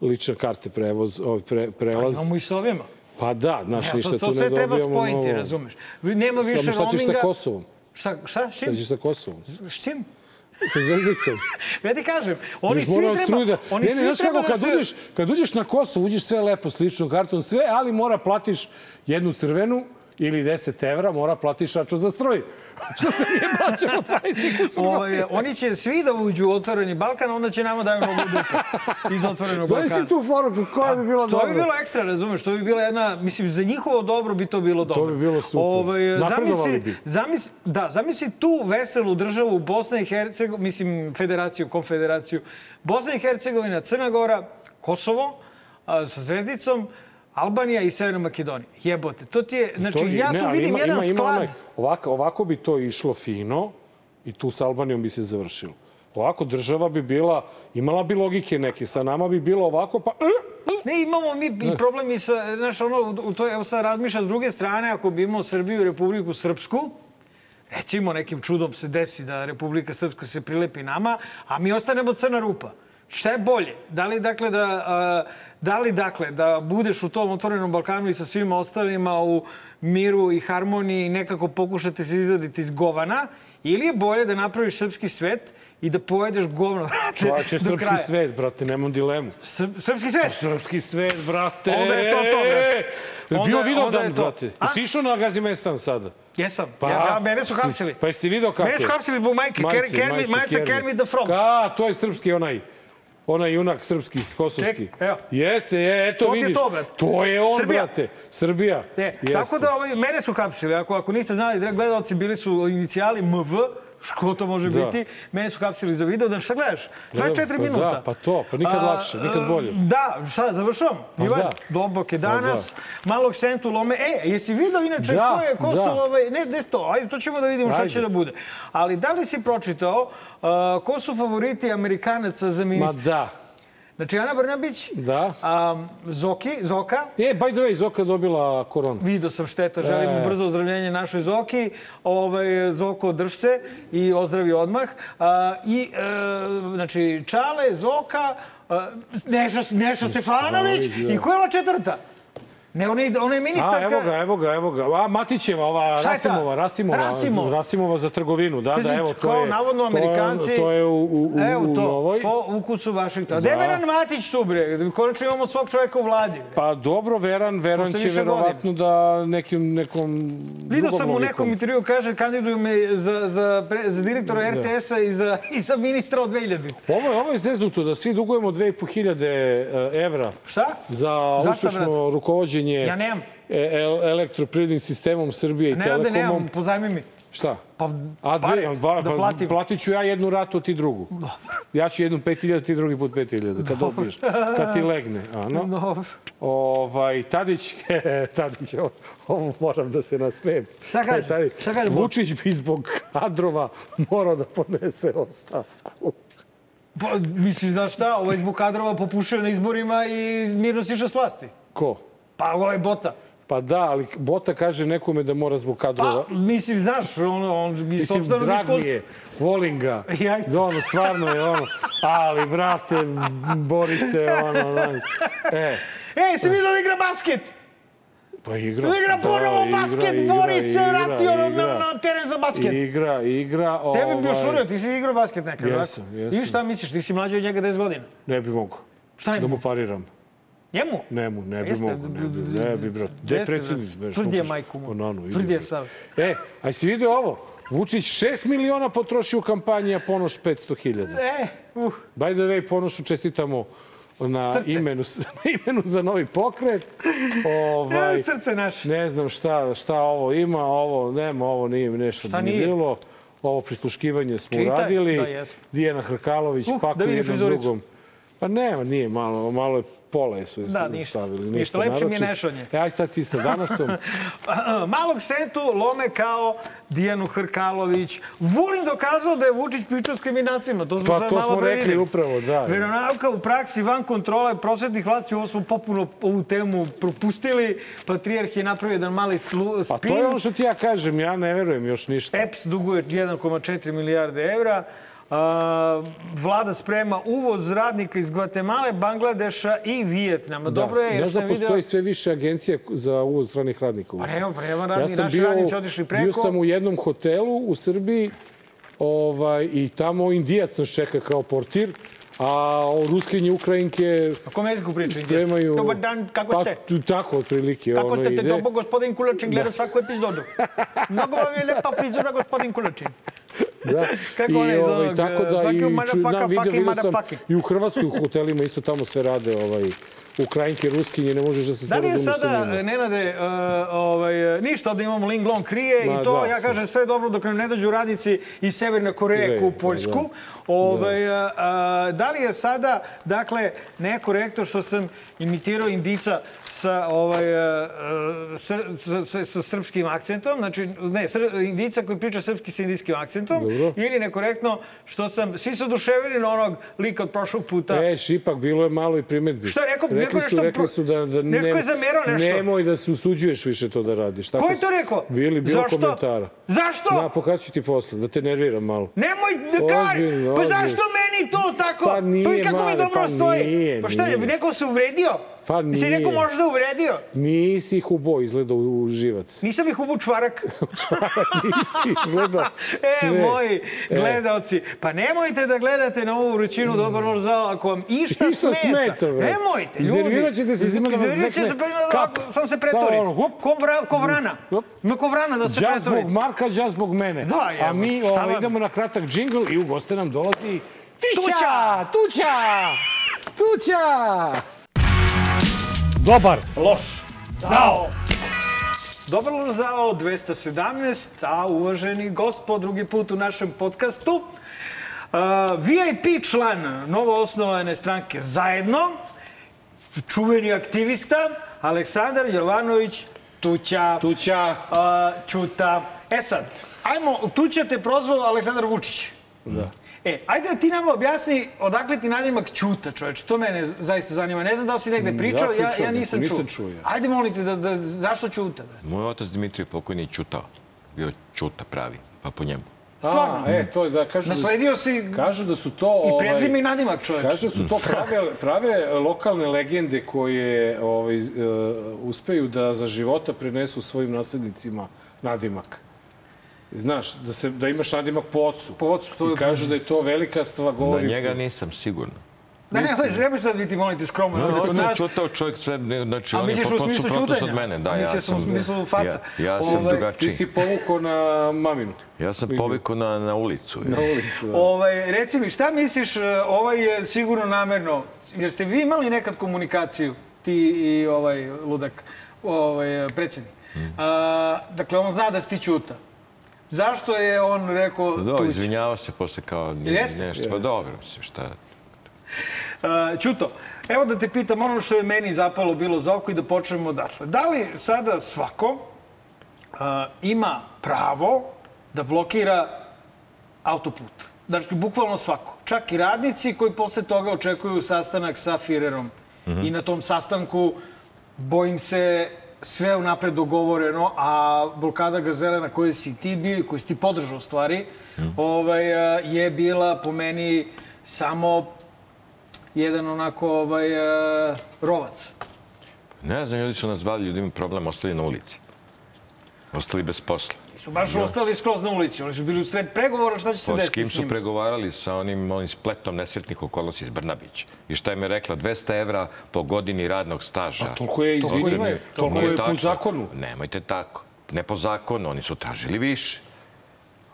lične karte prevoz, ovaj pre, prelaz. Imamo i s ovima. Pa da, znaš, Ja, ništa tu ne sve treba dobijamo. spojiti, novo. razumeš. Nema više Samo šta ćeš sa roaminga. Kosovom? Šta, šta, s Šta čim? ćeš sa Kosovom? S čim? Sa zvezdicom? Ja ti kažem, oni Još svi treba, da... oni ne, ne, znaš kako, da kad, se... uđeš, kad uđeš na Kosovo, uđeš sve lepo s ličnom kartom, sve, ali mora platiš jednu crvenu ili 10 evra, mora platiš račun za stroj. Što se nije plaćalo 20 kusur oni će svi da uđu u otvoreni Balkan, onda će nama daju nogu dupe iz otvorenog Balkana. tu foru, koja bi bila To dobra. bi bilo ekstra, razumeš? To bi bila jedna, mislim, za njihovo dobro bi to bilo dobro. bi bilo super. Ovaj, Napredovali zamisli, bi. Zamisli, da, zamisli tu veselu državu Bosna i Hercegovina, mislim, federaciju, konfederaciju. Bosna i Hercegovina, Crna Gora, Kosovo, a, sa zvezdicom, Albanija i Severna Makedonija. Jebote, to ti je, znači, To je- ja ne, tu ali vidim ima, jedan ima, ima sklad. onaj- ovako, ovako bi to išlo fino i tu s Albanijom bi se završilo. Ovako država bi bila, imala bi logike neke, sa nama bi bilo ovako, pa... Ne, imamo mi i problem i sa, znaš, ono, u to, evo sad razmišlja s druge strane, ako bi imao Srbiju i Republiku Srpsku, recimo nekim čudom se desi da Republika Srpska se prilepi nama, a mi ostanemo crna rupa. Šta je bolje? Da li, dakle, da, a, da li, dakle, da budeš u tom otvorenom Balkanu i sa svima ostalima u miru i harmoniji i nekako pokušate se izvaditi iz govana, ili je bolje da napraviš srpski svet i da pojedeš govno, vrate, Čovječe, do srpski kraja. svet, brate, nemam dilemu. Srp- srpski svet? Srpski svet, brate. Onda je to to, brate. Jel Onda bio Vidovdan, brate? A? Jesi išao na Gazimestan sada? Jesam. Pa, ja, mene su si- hapsili. Pa jesi vidio kako? Mene su hapsili zbog majke. Ker, Kermit, majica Kermit the Frog. Ka, to je srpski onaj. Onaj junak srpski, kosovski. Ček, evo. Jeste, je, eto To ti je vidiš. to, brate. To je on, Srbija. brate. Srbija. E, tako da ovaj, mene su hapsili. Ako, ako niste znali, gledalci, bili su inicijali MV, što to može Da. biti. Mene su hapsili za video, da šta gledaš? 24 pa minuta. da, pa to, pa nikad lakše, nikad bolje. Da, šta, završavam? Pa Ivan, da. Dubok je danas, malog sentu lome. E, jesi video inače Da, ko je, ko da. ovaj, ne, ne to, ajde, to ćemo da vidimo šta Ajde. će da bude. Ali da li si pročitao uh, ko su favoriti Amerikanaca za Ma ministra? da, Znači, Ana Brnabić, da. um, Zoki, Zoka, E, by the way, Zoka dobila koronu. Video sam šteta, želim E. brzo ozdravljenje našoj Zoki. Ovaj, Zoko, drž se i ozdravi odmah. A, I, e, znači, Čale, Zoka, a, Neša, Neša Stefanović i ko je ova četvrta? Ne, ona je, ona je ministarka... A, evo ga, evo ga, evo ga. A, Matićeva, ova? Rasimova, Rasimova, Rasimova. Rasimova za trgovinu, da, Pazi, da, evo, to kao je... navodno to je- Amerikanci... To je u, u, u, Evo u to, novoj. po ukusu Vašingtona. Da. Deveran Matić tu, bre. Konačno imamo svog čoveka u vladi. bre. Pa dobro, Veran, Veran će verovatno da nekim, nekom drugom sam u nekom intervju, kaže, kandiduju me za, za, pre- za direktora Da. RTS-a i za, i za ministra od 2000. Ovo je, ovo je zeznuto da svi dugujemo 2500 e, evra Šta? za uspešno brate? Rukovođenje Ja nemam. e, el- elektroprivrednim sistemom Srbije i Ne Telekomom. nemam, pozajmi mi. Šta? Pa, A dve, pare, dva, da pa platim. platit ću ja jednu ratu, ti drugu. Dobro. Ja ću jednu 5000, ti drugi put 5000, kad dobiješ, kad ti legne. Ano. Dobro. Ovaj, Tadić, Tadić, ovo, ovo moram da se nasmijem. Šta kaže? Tadić, Šta kaže? Vučić bi zbog kadrova morao da podnese ostavku. Pa, misliš, znaš šta, ovaj zbog kadrova popušio na izborima i mirno siša s vlasti. Ko? Pa, ovaj Bota. Pa da, ali Bota kaže nekome da mora zbog kadrova. Pa, mislim, znaš, on, on iz Mislim, drag mi iskustva. je, volim ga. Ja. Da, ono, stvarno je ono, ali, brate, bori se, ono, ono. E, Ej, si vidio da igra basket? pa igra. Igra ponovo basket, bori se, vratio na, na, na teren za basket. Igra, igra. Tebi bi ovaj, ušurio, ti si igrao basket nekad, Jesam, tako? jesam. I šta misliš, ti si mlađi od njega 10 godina. Ne bi mogo. Šta ne Da bi? mu pariram. Njemu? Ne mu, ne bi mogo. Ne bi, ne bi brate. Gde je jeste, predsjednik? brate. Znaš, Tvrd je slušaš? majku mu. O, nanu, idi, Tvrd je brate. sav. E, a si vidio ovo? Vučić 6 miliona potrošio u kampanji, a Ponoš 500 hiljada. E, uh. By the way, Ponošu čestitamo na Srce. imenu, na imenu za novi pokret. Ovaj, srce naše. ne znam šta, šta ovo ima, ovo nema, ovo nije nešto Šta da nije bilo. Ovo prisluškivanje smo Čitaj. uradili. Da, jesmo. Dijana Hrkalović, Uh, pak da u vidim jednom frizuricu. drugom. Pa nema, nije malo, malo je pola su Da, ništa. stavili. Ništa, lepše mi je nešanje. E, aj sad ti sa danasom. Malog sentu lome kao Dijanu Hrkalović. Vulin dokazao da je Vučić pričao s kriminalcima. To smo Pa to smo rekli videli. upravo, da. Veronauka u praksi van kontrole prosvetnih vlasti, ovo smo popuno ovu temu propustili. Patrijarh je napravio jedan mali slu, Pa spin. to je ono što ti ja kažem, ja ne verujem još ništa. EPS duguje 1,4 milijarde evra. A, vlada sprema uvoz radnika iz Gvatemale, Bangladeša i Vijetnama. Dobro je, ne jer znam, sam postoji sve više agencija za uvoz stranih radnika. Pa pa nema radni- naši radnici otišli preko. Bio sam u jednom hotelu u Srbiji ovaj, i tamo indijac nas čeka kao portir, a ruskinje, ukrajinke Na kom jeziku priča? spremaju... Dobar dan, kako pa, ste? tu- tako, otprilike. Kako ono ste te dobro, gospodin Kulačin, gleda svaku epizodu. Mnogo vam je lepa frizura, gospodin Kulačin. Da. Kako I, onaj iz ovaj, onog, tako da i ču, znam, vidio, vidio sam i u Hrvatskoj u hotelima isto tamo se rade ovaj, Ukrajinke, Ruskinje, ne možeš da se Da li je sa sada, njima. Nenade, uh, ovaj, ništa da imamo Ling Long krije Ma i to, da, ja sve. kažem sve dobro dok nam ne dođu radnici iz Severne Koreje u da, Poljsku. da. Ovaj, a, a, da li je sada, dakle, nekorektno što sam imitirao indica sa, ovaj, a, a, sr, sa, sa, sa srpskim akcentom, znači, ne, sr, indica koji priča srpski sa indijskim akcentom, Dobro. ili nekorektno što sam, svi su oduševili na onog lika od prošlog puta. E, šipak, bilo je malo i primetbi. Šta rekao? Rekli Neko su, nešto rekli su da, da neko je zamerao nešto. Nemoj da se usuđuješ više to da radiš. Tako Ko je to rekao? Bili, bilo Zašto? komentara. Zašto? Da, pokazat ću ti posle, da te nerviram malo. Nemoj da! Ozbiljno, Pa zašto meni to tako? Pa nije, pa kako mi Mare, dobro pa stoji? nije, pa šta, nije. neko se uvredio? Pa Mislim, neko nije. možda uvredio? Nisi ih ubo izgledao u živac. Nisam ih ubu čvarak. Nisi izgledao E, sve. moji E. gledaoci, pa nemojte da gledate na ovu vrućinu Dobar loš zao ako vam išta, Išta smeta, bre. Nemojte, ljudi. Iznervirat ćete se, ima da vas se, pa, kap. sam se Samo pretori. ono, hup. Ko, vra, ko vrana. Hup. Ima ko vrana da se Ja pretori. zbog Marka, ja zbog mene. Da, A evo, mi ovaj, idemo na kratak džingl i u goste nam dolazi Tića! Tuća! Tuća! Tuća! Dobar. Loš. Zao. Dobar loš zao 217, a uvaženi gospod, drugi put u našem podcastu. Uh, VIP član novo osnovane stranke Zajedno, čuveni aktivista, Aleksandar Jovanović Tuća. Tuća. Uh, Čuta. E sad, ajmo, Tuća te prozvao Aleksandar Vučić. Da. E, ajde da ti nam objasni odakle ti nadimak Ćuta, čoveče. To mene zaista zanima. Ne znam da li si negde pričao, ja, ja nisam, nisam čuo. čuo, ja. Ajde, molim te, da, da, zašto Ćuta? bre? Moj otac Dimitrije pokojni je Ćutao. Bio Ćuta pravi, pa po njemu. Stvarno. A, e, to je da kažu... Nasledio si Kažu da su to... ovaj, i prezime i nadimak, čoveče. Kažu da su to prave, prave lokalne legende koje ovaj, uh, uspeju da za života prenesu svojim naslednicima nadimak. Znaš, da, se, da imaš nadimak po ocu. Po ocu, to je- I kažu da je to velika stvar. Na Govori, njega nisam sigurno. Da, ne, ne, treba sad biti, molim te, skromno. No, ovde kod on je nas. čutao čovjek sve, ne, znači A on je potpuno suprotnost od mene. Da, ja sam u smislu faca. Ja, ja sam Ovaj, Ti drugačiji. si povukao na maminu. Ja sam povikao na, na ulicu. Na ulicu. Da. Ovaj, reci mi, šta misliš, e, ovaj je sigurno namerno, jer ste vi imali nekad komunikaciju, ti i ovaj ludak, ovaj, predsjednik. A, dakle, on zna da si ti Ćuta. Zašto je on rekao Da, Tuć? izvinjavao se posle kao ni- Jeste? nešto. Pa dobro, mislim, šta... A, Ćuto, evo da te pitam ono što je meni zapalo bilo za oko i da počnemo odatle. Da li sada svako a, ima pravo da blokira autoput? Dakle, bukvalno svako. Čak i radnici koji posle toga očekuju sastanak sa Firerom. I na tom sastanku, bojim se, sve unapred dogovoreno, a blokada Gazele na kojoj si ti bio i koju si ti podržao u stvari, ovaj, a, je bila po meni samo jedan onako ovaj, uh, rovac. Ne znam, ljudi su nas zvali, ljudi imaju problem, ostali na ulici. Ostali bez posla. Su baš ostali skroz na ulici. Oni su bili u sred pregovora, šta će se Pa, s desiti kim s su njima? pregovarali sa onim, onim spletom nesretnih okolnosti iz Brnabić. I šta im je rekla? 200 evra po godini radnog staža. A toliko je, Toliko izvini, imaju, toliko je po zakonu. Nemojte tako. Ne po zakonu, oni su tražili više.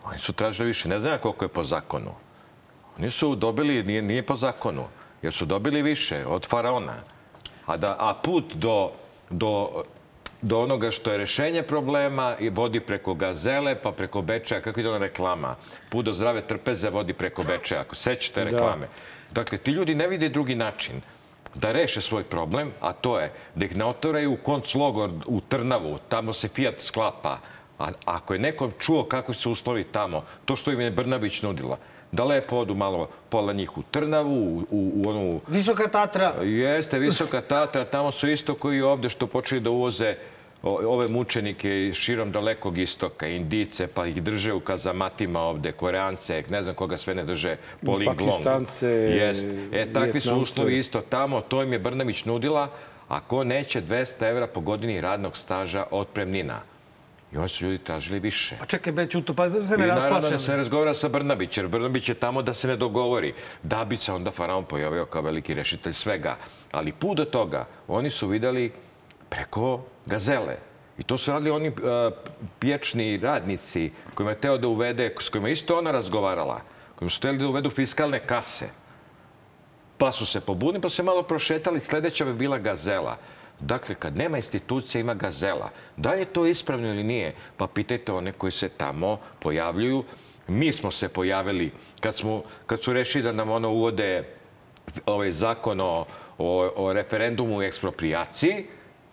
Oni su tražili više. Ne znam koliko je po zakonu. Oni su dobili, nije, nije po zakonu, jer su dobili više od faraona. A, da, a put do, do, do onoga što je rešenje problema i vodi preko Gazele, pa preko Bečeja, kako je ona reklama? Put do zdrave trpeze vodi preko Bečeja, ako sećate reklame. Dakle, ti ljudi ne vide drugi način da reše svoj problem, a to je da ih ne otvoraju u konclogor u Trnavu, tamo se Fiat sklapa. A ako je nekom čuo kako su uslovi tamo, to što im je Brnabić nudila, da lepo odu malo pola njih u Trnavu, u, u, onu Visoka Tatra. Jeste, visoka Tatra, tamo su isto koji i ovde što počeli da uvoze ove mučenike iz širom dalekog istoka, Indice, pa ih drže u kazamatima ovde, Koreance, ne znam koga sve ne drže po Linglongu. Pakistance, Jeste. E, takvi su uslovi isto tamo, to im je Brnabić nudila, a ko neće 200 evra po godini radnog staža otpremnina. I oni su ljudi tražili više. Pa čekaj, bre, Ćuto, pa da se I ne naravno raspada. se razgovara sa Brnabić, jer Brnabić je tamo da se ne dogovori. Da bi se onda Faraon pojavio kao veliki rešitelj svega. Ali put do toga oni su videli preko gazele. I to su radili oni uh, pječni radnici kojima je teo da uvede, s kojima isto ona razgovarala, kojima su hteli da uvedu fiskalne kase. Pa su se pobunili, pa su se malo prošetali, sledeća bi bila gazela. Dakle, kad nema institucija, ima gazela. Da li je to ispravno ili nije? Pa pitajte one koji se tamo pojavljuju. Mi smo se pojavili kad, smo, kad su rešili da nam ono uvode ovaj zakon o, o, referendumu i eksproprijaciji,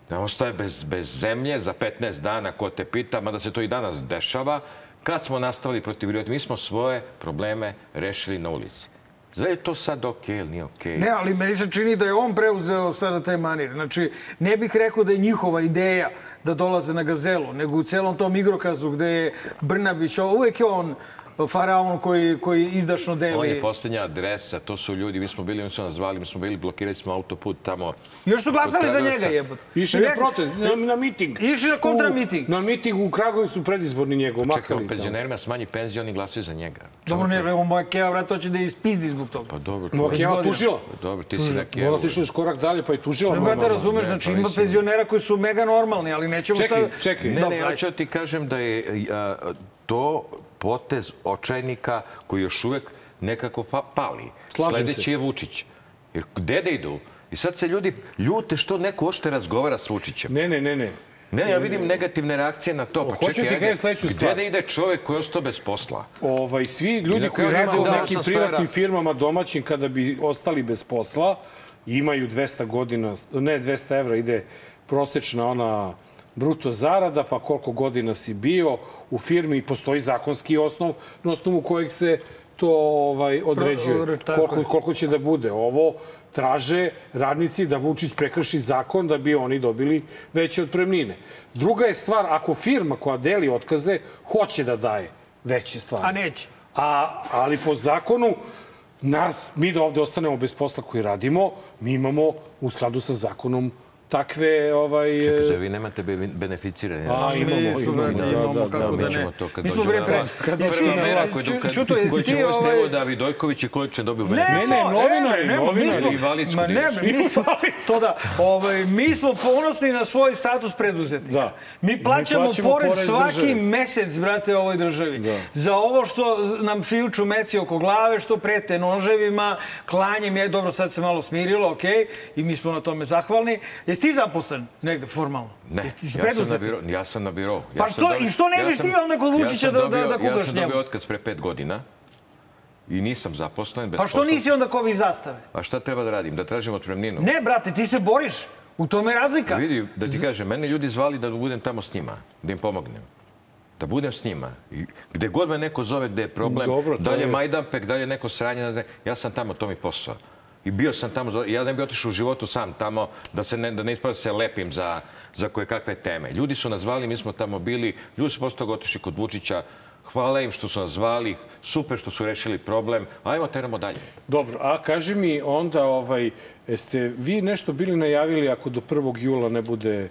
da ostaje bez, bez zemlje za 15 dana, ko te pita, mada se to i danas dešava. Kad smo nastavili protiv mi smo svoje probleme rešili na ulici. Zar je to sad okej ili nije okej? Ne, ali meni se čini da je on preuzeo sada taj manir. Znači, ne bih rekao da je njihova ideja da dolaze na gazelu, nego u celom tom igrokazu gde je Brnabić, uvek je on faraon koji, koji izdašno deli. On je poslednja adresa, to su ljudi, mi smo bili, oni su nas zvali, mi smo bili, blokirali smo autoput tamo. Još su glasali za njega, jebote. Išli na protest, na, na miting. Išli na kontramiting. U- Na miting u Kragujevcu predizborni njegov, Čekaj, on penzionerima smanji penziju, oni glasaju za njega. Dobro, ne, evo moja keva, vrata, hoće da je ispizdi zbog toga. Pa dobro, to- Keva tužila. dobro, ti si neki... Ona otišla još korak dalje, pa je tužila. Ne, moja brate, razumeš, ne, znači pa ima penzionera koji su mega normalni, ali nećemo Čekaj, sad... čekaj. Ne, Dobro, ne, ajde. hoću da ti kažem da je to potez očajnika koji još uvek nekako pa, pali. Slažem Sledeći se. je Vučić. Jer gde da idu? I sad se ljudi ljute što neko ošte razgovara s Vučićem. Ne, ne, ne, ne. Ne, ja vidim negativne reakcije na to. Pa čekaj, ajde, gde stvar. da ide čovek koji je ostao bez posla? Ovaj, svi ljudi koji rade u nekim privatnim firmama domaćim kada bi ostali bez posla, imaju 200 godina, ne 200 evra, ide prosečna ona bruto zarada, pa koliko godina si bio u firmi i postoji zakonski osnov na osnovu kojeg se to ovaj određuje. Koliko, koliko će da bude. Ovo traže radnici da Vučić prekrši zakon da bi oni dobili veće otpremnine. Druga je stvar, ako firma koja deli otkaze hoće da daje veće stvari. A neće. A, ali po zakonu, nas, mi da ovde ostanemo bez posla koji radimo, mi imamo u skladu sa zakonom takve ovaj Čekaj, e, vi nemate be- beneficiranje? A, imamo, Mi smo, imamo, da, imamo, da, kako da, da ne. to kad Mi smo dođemo bre na pre... vlast. Kad dođemo na vlast. Koji, Ču- Čuto, jesi koji ti će uvesti ovaj- evo David Dojković i koji će dobiju Ne, beneficiranje. ne, to, novinari, ne, ne, novinari. mi smo- I invalidsku Ma ne, mi smo, sada, ovaj, mi smo ponosni na svoj status preduzetnika. Da. Mi plaćamo, plaćamo porez, svaki mesec, brate, ovoj državi. Da. Za ovo što nam fijuču meci oko glave, što prete noževima, klanjem je, dobro, sad se malo smirilo, okej, i mi smo na tome zahvalni. Jesi ti zaposlen negde formalno? Ne, Jesi ja sam na biro. Ja sam na biro. Pa ja sam što- i što ne biš sam- ti onda kod Vučića sam da- da- da kukaš Ja sam njemu? dobio otkaz pre pet godina i nisam zaposlen. Bez Pa što posla. nisi onda ko vi zastave? A šta treba da radim? Da tražim otpremninu? Ne, brate, ti se boriš. U tome je razlika. Vidi, da ti kažem, mene ljudi zvali da budem tamo s njima, da im pomognem. Da budem s njima. I gde god me neko zove gde je problem, Dobro, da li je Majdanpek, da li je neko sranje, ja sam tamo, to mi posao. I bio sam tamo, ja ne bi otišao u životu sam tamo, da se ne, da ne ispada da se lepim za, za koje kakve teme. Ljudi su nas zvali, mi smo tamo bili, ljudi su toga otišli kod Vučića, hvala im što su nas zvali, super što su rešili problem, ajmo teramo dalje. Dobro, a kaži mi onda, ovaj, jeste vi nešto bili najavili ako do 1. jula ne bude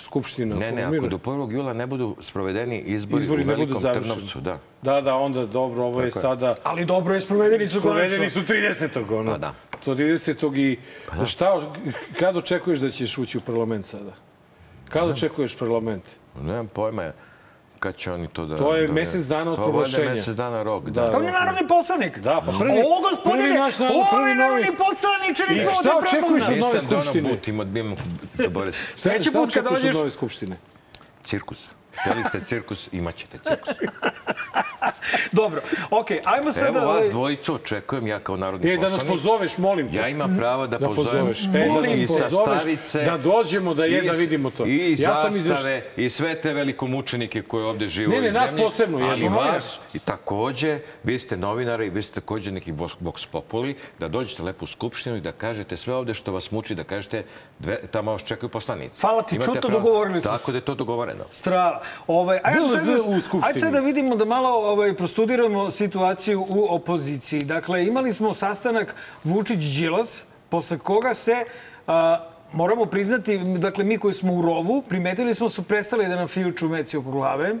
Skupština Ne, ne, formirana? ako do 1. jula ne budu sprovedeni izbori, Izbori u ne budu Velikom. Trnovcu, da. Da, da, onda dobro, ovo je Tako je. sada... Ali dobro je, sprovedeni su konačno. Provedeni su 30. Ono. Pa da. To 30. i... Šta, kad očekuješ da ćeš ući u parlament sada? Kad očekuješ parlament? Nemam pojma kad će oni to da... To je da- mesec dana od Pa valjda proglašenja. mesec dana rok, Da. da. Pa on je narodni poslanik. Da, pa prvi- O, gospodine, prvi naš narod- ovo prvi je narodni poslaniče, I nismo šta ovde očekuješ prepoznali. od nove Nisam da ono skupštine? butim, odbijem da bore se. Sledeći Šta put kad očekuješ dođeš- od nove skupštine? Cirkus. Hteli ste cirkus, imat ćete cirkus. Dobro, okej, ajmo sad... Evo ovaj, vas dvojicu očekujem ja kao narodni E, da nas poslanik. pozoveš, molim te. Ja imam pravo da, da pozovem pozoveš. E, da nas pozoveš, stavice, da dođemo, da je, da vidimo to. I Ja sam zastave, izveš- i sve te velikomučenike koji ovde žive Ne, u ne, ovoj nas zemlji. posebno, jer Ali smo vas, i takođe, vi ste novinari, vi ste takođe neki vox populi, da dođete lepo u Skupštinu i da kažete sve ovde što vas muči, da kažete, dve, tamo vas čekaju poslanici. Hvala ti, Imate Čuto, pravo. dogovorili smo Tako se. da je to dogovoreno. Strava. Ovaj, ajde, DLZ sad da, u Skupštini. ajde sad da vidimo da malo ovaj, prostudiramo situaciju u opoziciji. Dakle, imali smo sastanak Vučić-Đilas, posle koga se, a, moramo priznati, dakle, mi koji smo u rovu, primetili smo su prestali da nam fijuču meci oko glave,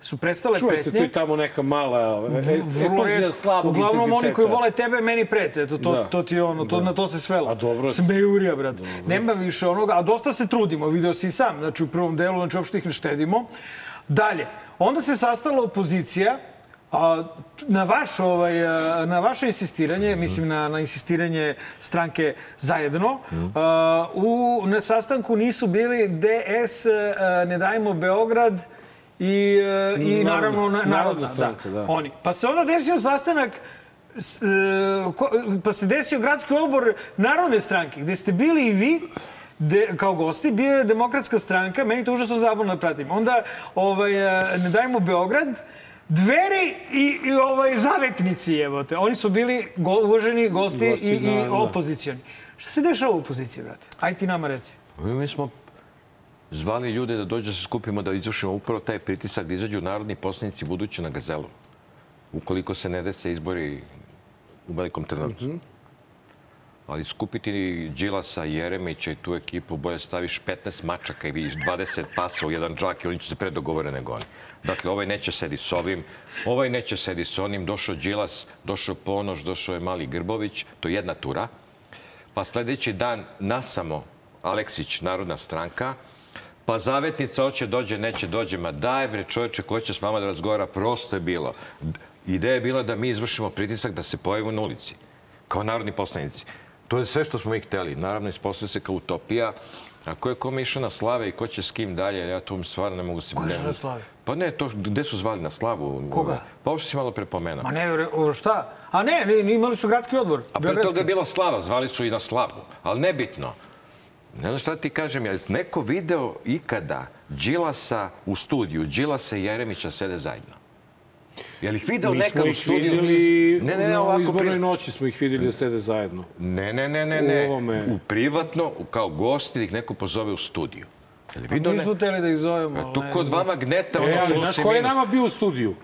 su prestale Čuje se tu pretnje. i tamo neka mala e, Vrlo epozija retko. slabog Uglavnom oni intenziteta. koji vole tebe, meni prete. Eto, to, Da. to ti je ono, to, na to se svelo. A dobro. Smejurija, brate. Nema više onoga, a dosta se trudimo, video si sam, znači u prvom delu, znači uopšte ih ne štedimo. Dalje, onda se sastala opozicija, a, na, vaš, ovaj, na vaše insistiranje, mislim na, na insistiranje stranke zajedno, a, u, na sastanku nisu bili DS, a, Ne dajmo Beograd, i, e, i naravno na, Narodna narodna, stranka, da. Oni. Pa se onda desio sastanak s, e, ko, pa se desio gradski odbor Narodne stranke, gde ste bili i vi, de, kao gosti, bio je demokratska stranka, meni to užasno zabavno da pratim. Onda, ovaj, e, ne dajmo Beograd, Dveri i, i ovaj, zavetnici, evo te. Oni su bili go, uvaženi gosti, Gosti, i, i da, da. opozicioni. Šta se dešava u opoziciji, brate? Aj ti nama reci. Mi smo zvali ljude da dođu da se skupimo da izvršimo upravo taj pritisak da izađu narodni poslanici budući na gazelu. Ukoliko se ne dese izbori u Velikom Trnovcu. Ali skupiti Đilasa, Jeremića i tu ekipu, bolje staviš 15 mačaka i vidiš 20 pasa u jedan džak i oni će se pre dogovore nego oni. Dakle, ovaj neće sedi s ovim, ovaj neće sedi s onim. Došao Đilas, došao Ponoš, došao je Mali Grbović, to je jedna tura. Pa sledeći dan nasamo Aleksić, Narodna stranka, pa zavetnica hoće dođe, neće dođe. Ma daj bre čoveče, ko će s vama da razgovara? Prosto je bilo. Ideja je bila da mi izvršimo pritisak da se pojavimo na ulici, kao narodni poslanici. To je sve što smo mi hteli. Naravno, ispostavlja se kao utopija. A ko je kome išao na slave i ko će s kim dalje, ja to stvarno ne mogu se... Ko je išao na slave? Pa ne, to, gde su zvali na slavu? Koga? Pa ovo što si malo prepomenuo. Ma ne, šta? A ne, imali su gradski odbor. A pre toga je bila slava, zvali su i na slavu. Ali nebitno. Ne znam šta ti kažem, je li neko video ikada Đilasa u studiju, Đilasa i Jeremića sede zajedno? Je li ih video Mi nekad u studiju? videli Ne, ne, ne, ovako izbornoj pri- noći smo ih videli da sede zajedno. Ne, ne, ne, ne, ne. U ovome. U privatno, u- kao gosti, da ih neko pozove u studiju. Je li video smo hteli da ih zovemo. E, Tu kod vama gneta ono E, ali plus znaš ko je nama bio u studiju?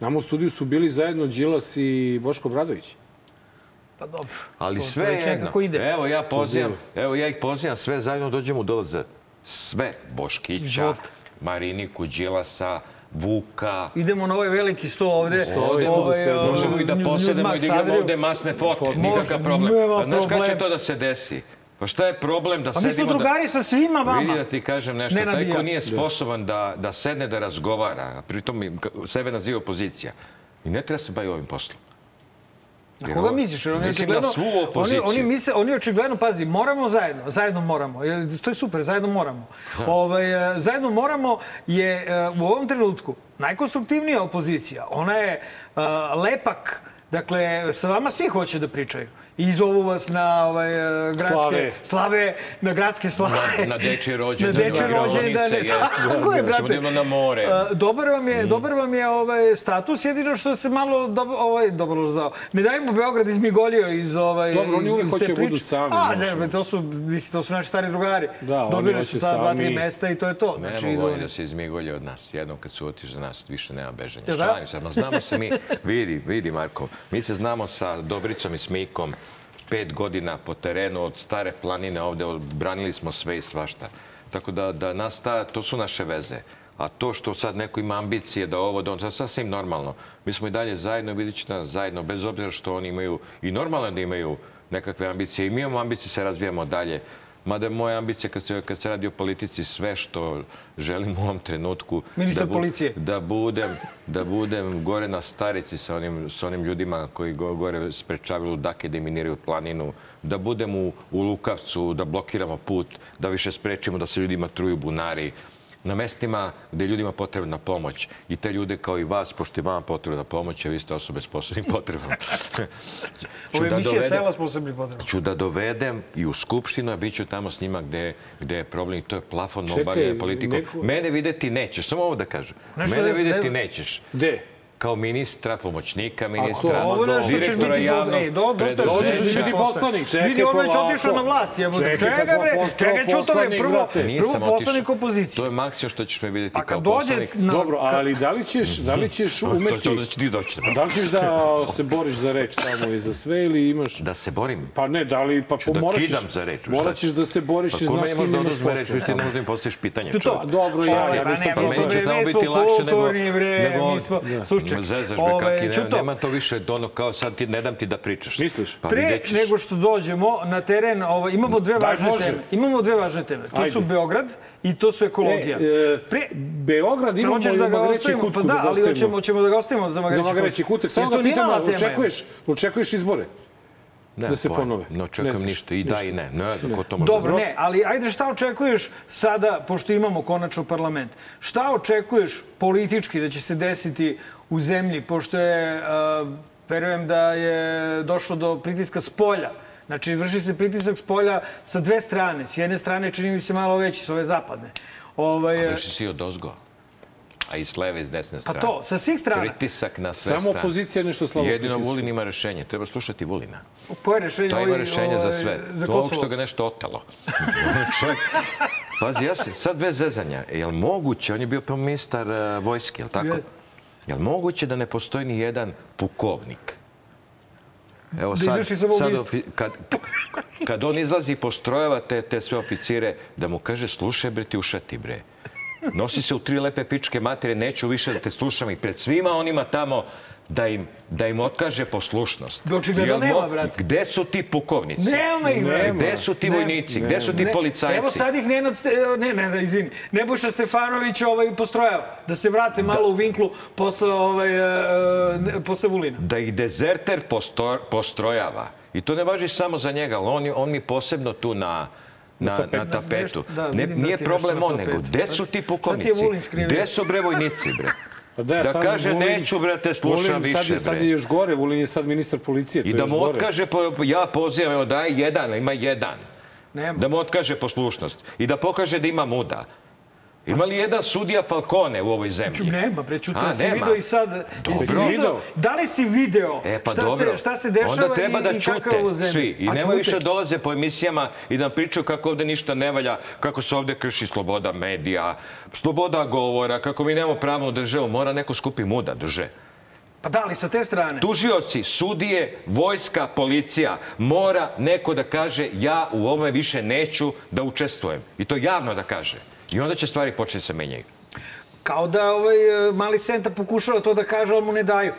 Nama u studiju su bili zajedno Đilas i Boško Bradović. Pa dobro. Ali To- to sve već jedno. ide. Evo ja pozivam, evo ja ih pozivam sve zajedno dođemo u DLZ. Sve. Boškića, Izvolite. Mariniku, Đilasa, Vuka. Idemo na ovaj veliki sto ovde. Sto ovde, ovaj, da se- uh, Možemo i da News- posedemo i da igramo Adriju. ovde masne fote. Nikakav problem. Pa znaš kada će to da se desi? Pa šta je problem da Pa mi smo sedimo da... drugari sa svima vama. Vidi da ti kažem nešto. Nenad Taj ko nije sposoban da, da sedne da razgovara, a pritom sebe naziva opozicija, i ne treba se bavi ovim poslom. Na koga misliš? Oni Mislim na očigledno, svu opoziciju. Oni, oni, misle, oni očigledno, pazi, moramo zajedno, zajedno moramo. To je super, zajedno moramo. Ovaj, e, zajedno moramo je e, u ovom trenutku najkonstruktivnija opozicija. Ona je e, lepak, dakle, sa vama svi hoće da pričaju. I zovu vas na ovaj, e, gradske Slave. slave, na gradske slave. Na- na dečije rođendane, Na dečije na rođendane. Tako je, Da, brate. ćemo da na more. E, Dobar vam je, dobar vam je ovaj status, jedino što se malo dobro, ovaj, dobro znao. Ne dajmo Beograd izmigolio iz ovaj Dobro, oni uvek hoće da budu sami, A, ne, to su, mislim, to su naši stari drugari. Da, oni Dobili hoće su ta dva, tri mesta i to je to. Ne Znači, mogu idu oni da se izmigolje od nas. Jednom kad su otišli za nas, više nema bežanja. Da? Šalim se, ma znamo se mi, vidi, vidi Marko, mi se znamo sa Dobricom i Smikom pet godina po terenu od stare planine ovde, branili smo sve i svašta. Tako da, da nas ta, to su naše veze. A to što sad neko ima ambicije da ovo, da on, to je sasvim normalno. Mi smo i dalje zajedno, vidjet ćete nas zajedno, bez obzira što oni imaju, i normalno da imaju nekakve ambicije. I mi imamo ambicije, se razvijamo dalje. Mada je moja ambicija kad se, kad se radi o politici sve što želim u ovom trenutku... Ministar da policije. Da budem, da budem gore na starici sa onim, sa onim ljudima koji go, gore sprečavaju ludake da miniraju planinu, da budem u, u Lukavcu, da blokiramo put, da više sprečimo da se ljudima truju bunari, na mestima gde je ljudima potrebna pomoć i te ljude kao i vas, pošto je vama potrebna pomoć, a vi ste osobe s posebnim potrebama. Ovo je da emisija dovedem- cela s posebnim potrebama. ću da dovedem i u Skupštinu, a bit ću tamo s njima gde, gde je problem i to je plafon obavljanja politikom. neko- Mene videti nećeš, samo ovo da kažem. Nešto Mene da videti nećeš. Gde? Kao ministra, pomoćnika ministra, Ovo je nešto ćeš biti javnog poslanik. Do, dosta da biti biti poslanik, čekaj Vidi, ovo već otišao na vlast. Jebote. Čekaj, Čekaj, kako bre, postao čekaj, čuto bre, poslanik, prvo, prvo poslanik opozicije. To je maksimum što ćeš me vidjeti kao poslanik. na... Dobro, ali da li ćeš, da li ćeš To umeti... će da će ti doći. Da li ćeš da se boriš za reč samo i za sve ili imaš... Da se borim. Pa ne, da li, pa da morat ćeš, kidam za reč, morat ćeš da se boriš Pa i znaš kim da imaš oduzme reč, posla. vi ti ne možda im postaviš pitanje. To. Dobro, ja, ja Pa nisam Pa mi meni će tamo mi biti lakše nego... kulturni, bre, nego mi smo... Slučaj, Zezaš, bre, ovaj, kaki, ne, nema to više ono kao sad ti ne dam ti da pričaš. Misliš? Pa Pre nego što dođemo na teren, ovaj, imamo dve Daj važne Bože. teme. Imamo dve važne teme. To su. Beograd i to su ekologija. E, e, Pre, Beograd imamo i da ga ostavimo? kutku Pa da, ga ali hoćemo, hoćemo da ga ostavimo za Magreći kutak. Samo da to nije pitam, mala a tema, očekuješ, očekuješ izbore? Ne, da se pojma. ponove. Ne Ne očekujem znaš, ništa. I da ništa. i ne. Ne znam ko to može Dobro, da ne, ali ajde šta očekuješ sada, pošto imamo konačno parlament, šta očekuješ politički da će se desiti u zemlji, pošto je, verujem da je došlo do pritiska s polja, Znači, vrši se pritisak s polja sa dve strane. S jedne strane čini mi se malo veći, s ove zapadne. Ovaj, Vrši si od ozgo. A i s leve i s desne pa strane. to, sa svih strana. Pritisak na sve Samo strane. opozicija je nešto slabo Jedino pritiska. Vulin ima rešenje. Treba slušati Vulina. Koje rešenje? To ima ovaj, rešenje za ovaj, sve. Za to što ga nešto otelo. Čovjek, pazi, ja se, sad bez zezanja, je li moguće, on je bio ministar uh, vojske, je li tako? Je. Je li moguće da ne postoji ni jedan pukovnik? Evo Da izvrši samoubistvo. ofi- kad, kad on izlazi i postrojava te, te sve oficire, da mu kaže, slušaj bre, ti ušati bre. Nosi se u tri lepe pičke materije, neću više da te slušam i pred svima onima tamo da im, da im otkaže poslušnost. Očigledno Jel mo- nema, brate. Gde su ti pukovnici? Nema ih, brate. Gde su ti Nema. vojnici? Gde su ti Ne, policajci? Evo sad ih Nenad, Ste, ne, ne, ne, izvini, Nebojša Stefanović ovaj, postrojava. Da se vrate malo u vinklu posle, ovaj, e, posle Vulina. Da ih dezerter posto, postrojava I to ne važi samo za njega, ali on, on mi posebno tu na, na, na tapetu. Da, ne, da nije problem on, nego gde su ti pukovnici? Gde su bre vojnici, bre? Pa da, Da sad kaže, Vulin- neću, brate, slušam Vulin sad, više, je- Sad bre. je još gore, Vulin je sad ministar policije. I je da mu otkaže, po- ja pozivam, evo daj jedan, ima jedan. Nema. Da mu otkaže poslušnost. I da pokaže da ima muda. Ima li jedan sudija Falcone u ovoj zemlji? Nema, bre, čuto, A, si nema. video i sad... Dobro. video? Da li si video E pa šta, dobro. se, šta se dešava Onda treba i, da i čute ovo zemlja? svi. I A nema čute. više dolaze po emisijama i da nam pričaju kako ovde ništa ne valja, kako se ovde krši sloboda medija, sloboda govora, kako mi nemamo pravnu državu. Mora neko skupi muda drže. Pa da li sa te strane? Tužioci, sudije, vojska, policija, mora neko da kaže ja u ovome više neću da učestvujem. I to javno da kaže. I onda će stvari početi da se menjaju. Kao da ovaj, e, mali Senta pokušava to da kaže, ali mu ne daju.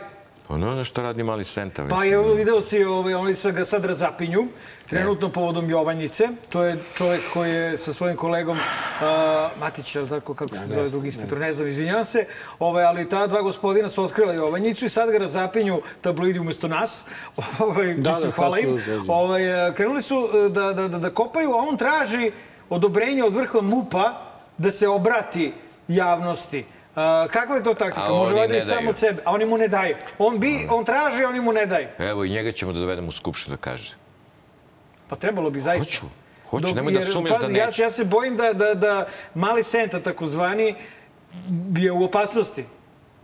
Pa ne znam što radi mali Senta. Pa mislim. evo video si, ovaj, oni sa ga sad razapinju, trenutno povodom Jovanjice. To je čovjek koji je sa svojim kolegom uh, Matić, je li tako, kako se zove drugi inspektor, ne znam, izvinjavam se. Ovaj, ali ta dva gospodina su otkrila Jovanjicu i sad ga razapinju tabloidi umesto nas. Ovaj, Da, mislim, da, hvala im. Ovaj, e, krenuli su e, da, da, da, da kopaju, a on traži odobrenje od vrha MUPA da se obrati javnosti. Uh, kakva je to taktika? A Može valjda i daju. od sebe, a oni mu ne daju. On bi, on traži, oni mu ne daju. Evo i njega ćemo da dovedemo u skupštinu da kaže. Pa trebalo bi zaista. Hoću. Hoću, Dok- nemoj da jer, sumnjaš pazi, da ja, neću. ja se bojim da, da, da mali Senta, takozvani, je u opasnosti.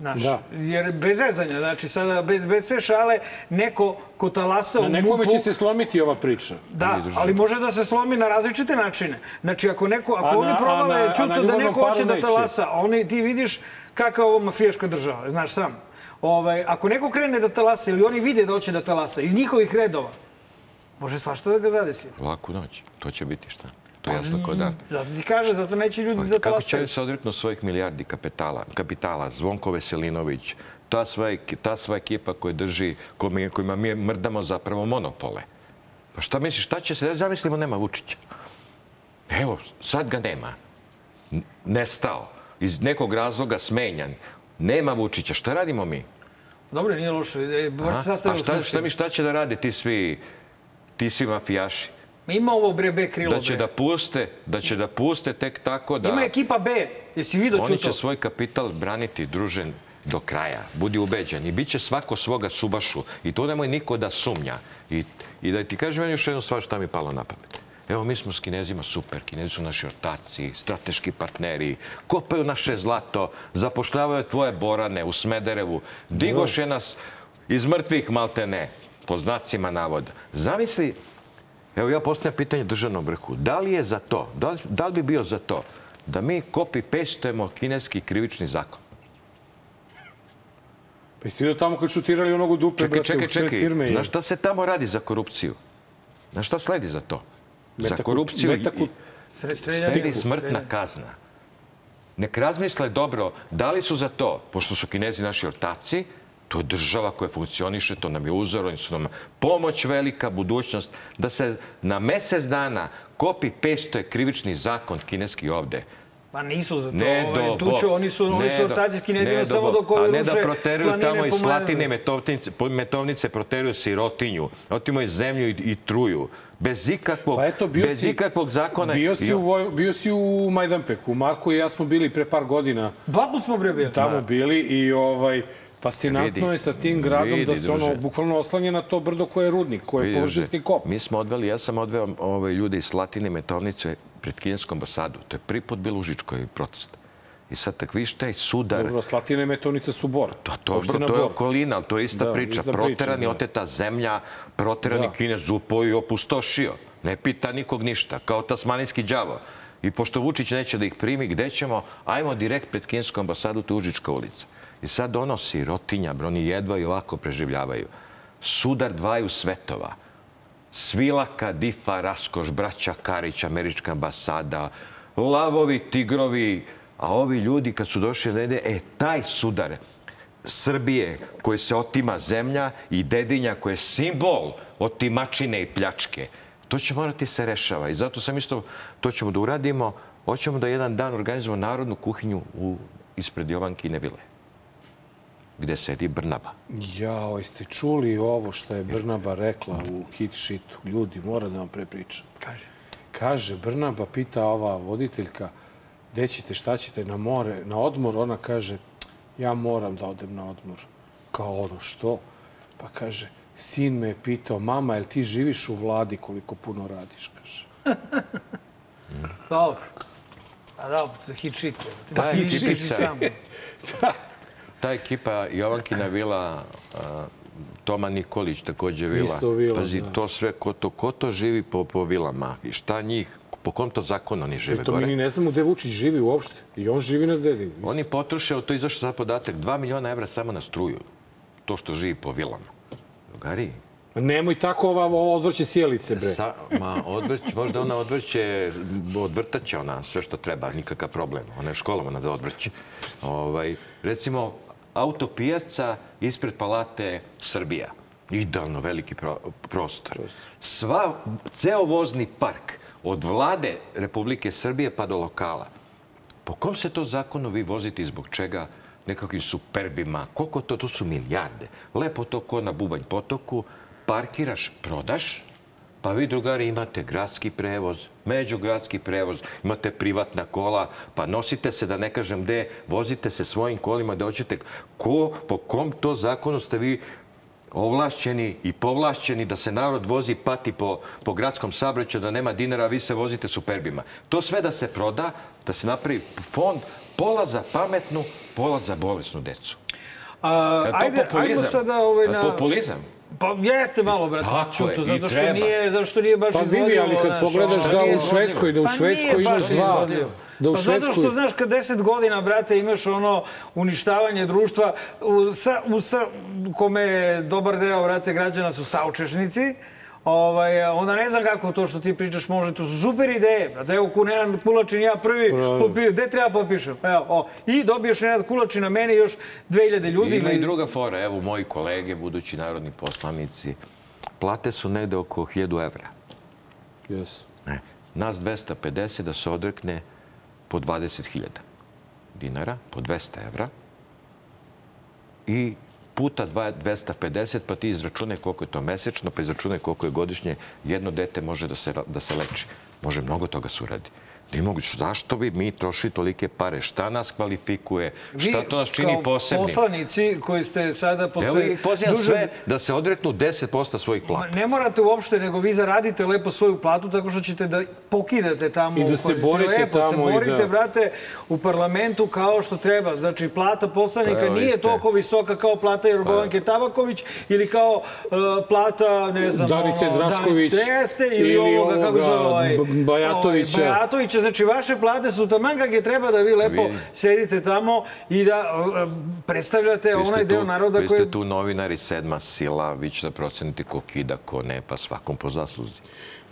Znaš, Da. Jer bez zezanja, znači sada bez, bez sve šale, neko ko talasa Na u nekome MUP-u, će se slomiti ova priča. Da, ali može da se slomi na različite načine. Znači, ako, neko, ako A oni na- provale na- na čuto da neko hoće da talasa, oni, ti vidiš kakva je ovo mafijaška država, znaš sam. Ovaj, ako neko krene da talasa ili oni vide da hoće da talasa iz njihovih redova, može svašta da ga zadesi. Laku noć. To će biti šta? To je jasno ko dan. Zato ti kaže, zato neće ljudi da Kako će se odreknu svojih milijardi kapitala, kapitala Zvonko Veselinović, ta sva, ta sva ekipa koja drži, kojima, mi mrdamo zapravo monopole. Pa šta misliš, šta će se, da zamislimo nema Vučića. Evo, sad ga nema. Nestao. Iz nekog razloga smenjan. Nema Vučića. Šta radimo mi? Dobro, nije loše. E, baš se A, šta, šta mi šta će da rade ti svi, ti svi mafijaši? Ima ovo bre B krilo. Da će bre. da puste, da će da puste tek tako da... Ima ekipa B. Jesi vidio Oni će svoj kapital braniti, družen, do kraja. Budi ubeđen. I bit će svako svoga subašu. I to nemoj niko da sumnja. I, i da ti kažem još jednu stvar šta mi je palo na pamet. Evo, mi smo s Kinezima super. Kinezi su naši ortaci, strateški partneri, kopaju naše zlato, zapošljavaju tvoje borane u Smederevu, digoše nas iz mrtvih malte ne, po znacima navoda. Zamisli, evo ja postavljam pitanje državnom vrhu, da li je za to, da li, da li bi bio za to da mi copy-pastujemo kineski krivični zakon? Pa jesi vidio tamo kad šutirali onog dupe, Čekaj, brate, čekaj, čekaj. firme. Znaš šta se tamo radi za korupciju? Znaš šta sledi za to? za Metaku- korupciju metaku- Sred streljanja. sledi smrtna kazna. Nek razmisle dobro da li su za to, pošto su kinezi naši ortaci, to je država koja funkcioniše, to nam je uzor, oni su nam pomoć velika, budućnost, da se na mesec dana copy-pastuje krivični zakon kineski ovde. Pa nisu za to. Ne ovaj, do tu će, oni su, oni ne su do- ortaci s kinezima samo bo- dok ovi A ne ruše da proteruju tamo iz po Slatine, metovnice, metovnice proteruju sirotinju, otimaju zemlju i, i truju. Bez ikakvog, Pa eto, bio bez si, ikakvog zakona. Bio si, I- u, bio si u Majdanpeku. Marko i ja smo bili pre par godina Dva put smo bre bili. tamo bili i ovaj, fascinantno Vidi. je sa tim gradom Vidi, da se ono druže. bukvalno oslanja na to brdo koje je rudnik, koje je površinski kop. Mi smo odveli, ja sam odveo ove ljude iz Slatine metovnice pred kineskom ambasadu. To je prvi put bilo u Užičkoj protest. I sad tak viš taj sudar. Dobro, Slatina i su Bor. To, to, bro, to je okolina, ali to je ista Da, priča. Proterani, da. oteta zemlja, proterani Da. Kinez upao i opustošio. Ne pita nikog ništa, kao tasmanijski đavo. I pošto Vučić neće da ih primi, gde ćemo? Ajmo direkt pred kinesku ambasadu, to je Užička ulica. I sad ono sirotinja, oni jedva i ovako preživljavaju. Sudar dvaju svetova. Svilaka, Difa, Raskoš, braća Karić, američka ambasada, lavovi, tigrovi, a ovi ljudi kad su došli da ide, e, taj sudar Srbije koji se otima zemlja i dedinja koji je simbol otimačine i pljačke, to će morati se rešava. I zato sam isto, to ćemo da uradimo, hoćemo da jedan dan organizujemo narodnu kuhinju u, ispred Jovankine vile. Gde sedi Brnaba. Jao, jeste čuli ovo što je Brnaba rekla u hit shitu? Ljudi, mora da vam prepričam. Kaže. Kaže, Brnaba pita ova voditeljka, gde ćete, šta ćete, na more, na odmor? Ona kaže, ja moram da odem na odmor. Kao ono, što? Pa kaže, sin me je pitao, mama, jel ti živiš u vladi koliko puno radiš? Kaže. Dobro. A da, hit shit. Da, Mislim, hit nisi shit. Ta ekipa, Jovankina vila, Toma Nikolić takođe vila. Isto vila, Pazi, da. to sve, ko to, ko to živi po, po vilama? I šta njih, po kom to zakonu oni žive To mi gore? ni ne znamo gde Vučić živi uopšte. I on živi na dedi. Oni potroše, to izašao za podatak, 2 miliona evra samo na struju. To što živi po vilama. Drugari, Nemoj tako ova, odvrće sjelice, bre. Sa, ma, odvrć, možda ona odvrće, odvrtaće ona sve što treba, nikakav problem. Ona je školovana da odvrće. Ovaj, recimo, autopijaca ispred palate Srbija. Idealno veliki pro, prostor. Sva, ceo vozni park od vlade Republike Srbije pa do lokala. Po kom se to zakonu vi vozite i zbog čega nekakvim superbima? Koliko to? To su milijarde. Lepo to ko na Bubanj potoku, parkiraš, prodaš, pa vi drugari imate gradski prevoz, međugradski prevoz, imate privatna kola, pa nosite se, da ne kažem gde, vozite se svojim kolima da hoćete. Ko, po kom to zakonu ste vi ovlašćeni i povlašćeni da se narod vozi pati po, po gradskom saobraćaju, da nema dinara, a vi se vozite superbima. To sve da se proda, da se napravi fond, pola za pametnu, pola za bolesnu decu. A, ajde, ajmo populizam? sada ovaj, na... Populizam? Pa jeste malo, brate, Tako je, zato što treba. nije, zato što nije baš Pa izvodljivo. vidi, ali kad znaš, pogledaš da u Švedskoj, da u Pa Švedskoj imaš dva, da u pa zato što, Švedskoj... znaš, kad deset godina, brate, imaš ono uništavanje društva, u, sa, u, sa, kome je dobar deo, brate, građana su saučešnici, Ovaj, onda ne znam kako to što ti pričaš može, to su super ideje. Brate, evo, ku Nenad Kulačin, ja prvi popio, gde treba potpišem? Evo, o. I dobiješ Nenad Kulačin, na meni još 2000 ljudi. Ima i druga fora. Evo, moji kolege, budući narodni poslanici, plate su negde oko 1000 evra. Yes. E, nas 250 da se odrekne po 20.000 dinara, po 200 evra i puta dva- 250, pa ti izračunaj koliko je to mesečno, pa izračunaj koliko je godišnje jedno dete može da se, da se leči. Može mnogo toga se. Nije moguće. Zašto bi mi trošili tolike pare? Šta nas kvalifikuje? Šta to nas čini kao posebnim? poslanici koji ste sada posle... Evo pozivam duže- sve da se odreknu 10% svojih plata. Ne morate uopšte, nego vi zaradite lepo svoju platu tako što ćete da pokidate tamo. I da se borite lepo tamo i se borite, da- brate, u parlamentu kao što treba. Znači, plata poslanika Pa evo, nije toliko visoka kao plata Jorgovanke Tabaković ili kao uh, plata, ne znam... Danice ono, Drašković Dan- Jeste, ili, ili ovoga, kako ovoga, zove, ovaj, Bajatovića. Ovaj, Bajatovića. Znači, vaše plate su taman kak je treba da vi lepo Vidi. sedite tamo i da uh, predstavljate Vi onaj deo tu- naroda vi koji... ste tu novinari sedma sila, vi ćete da procenite ko kida, ko ne, pa svakom po zasluzi.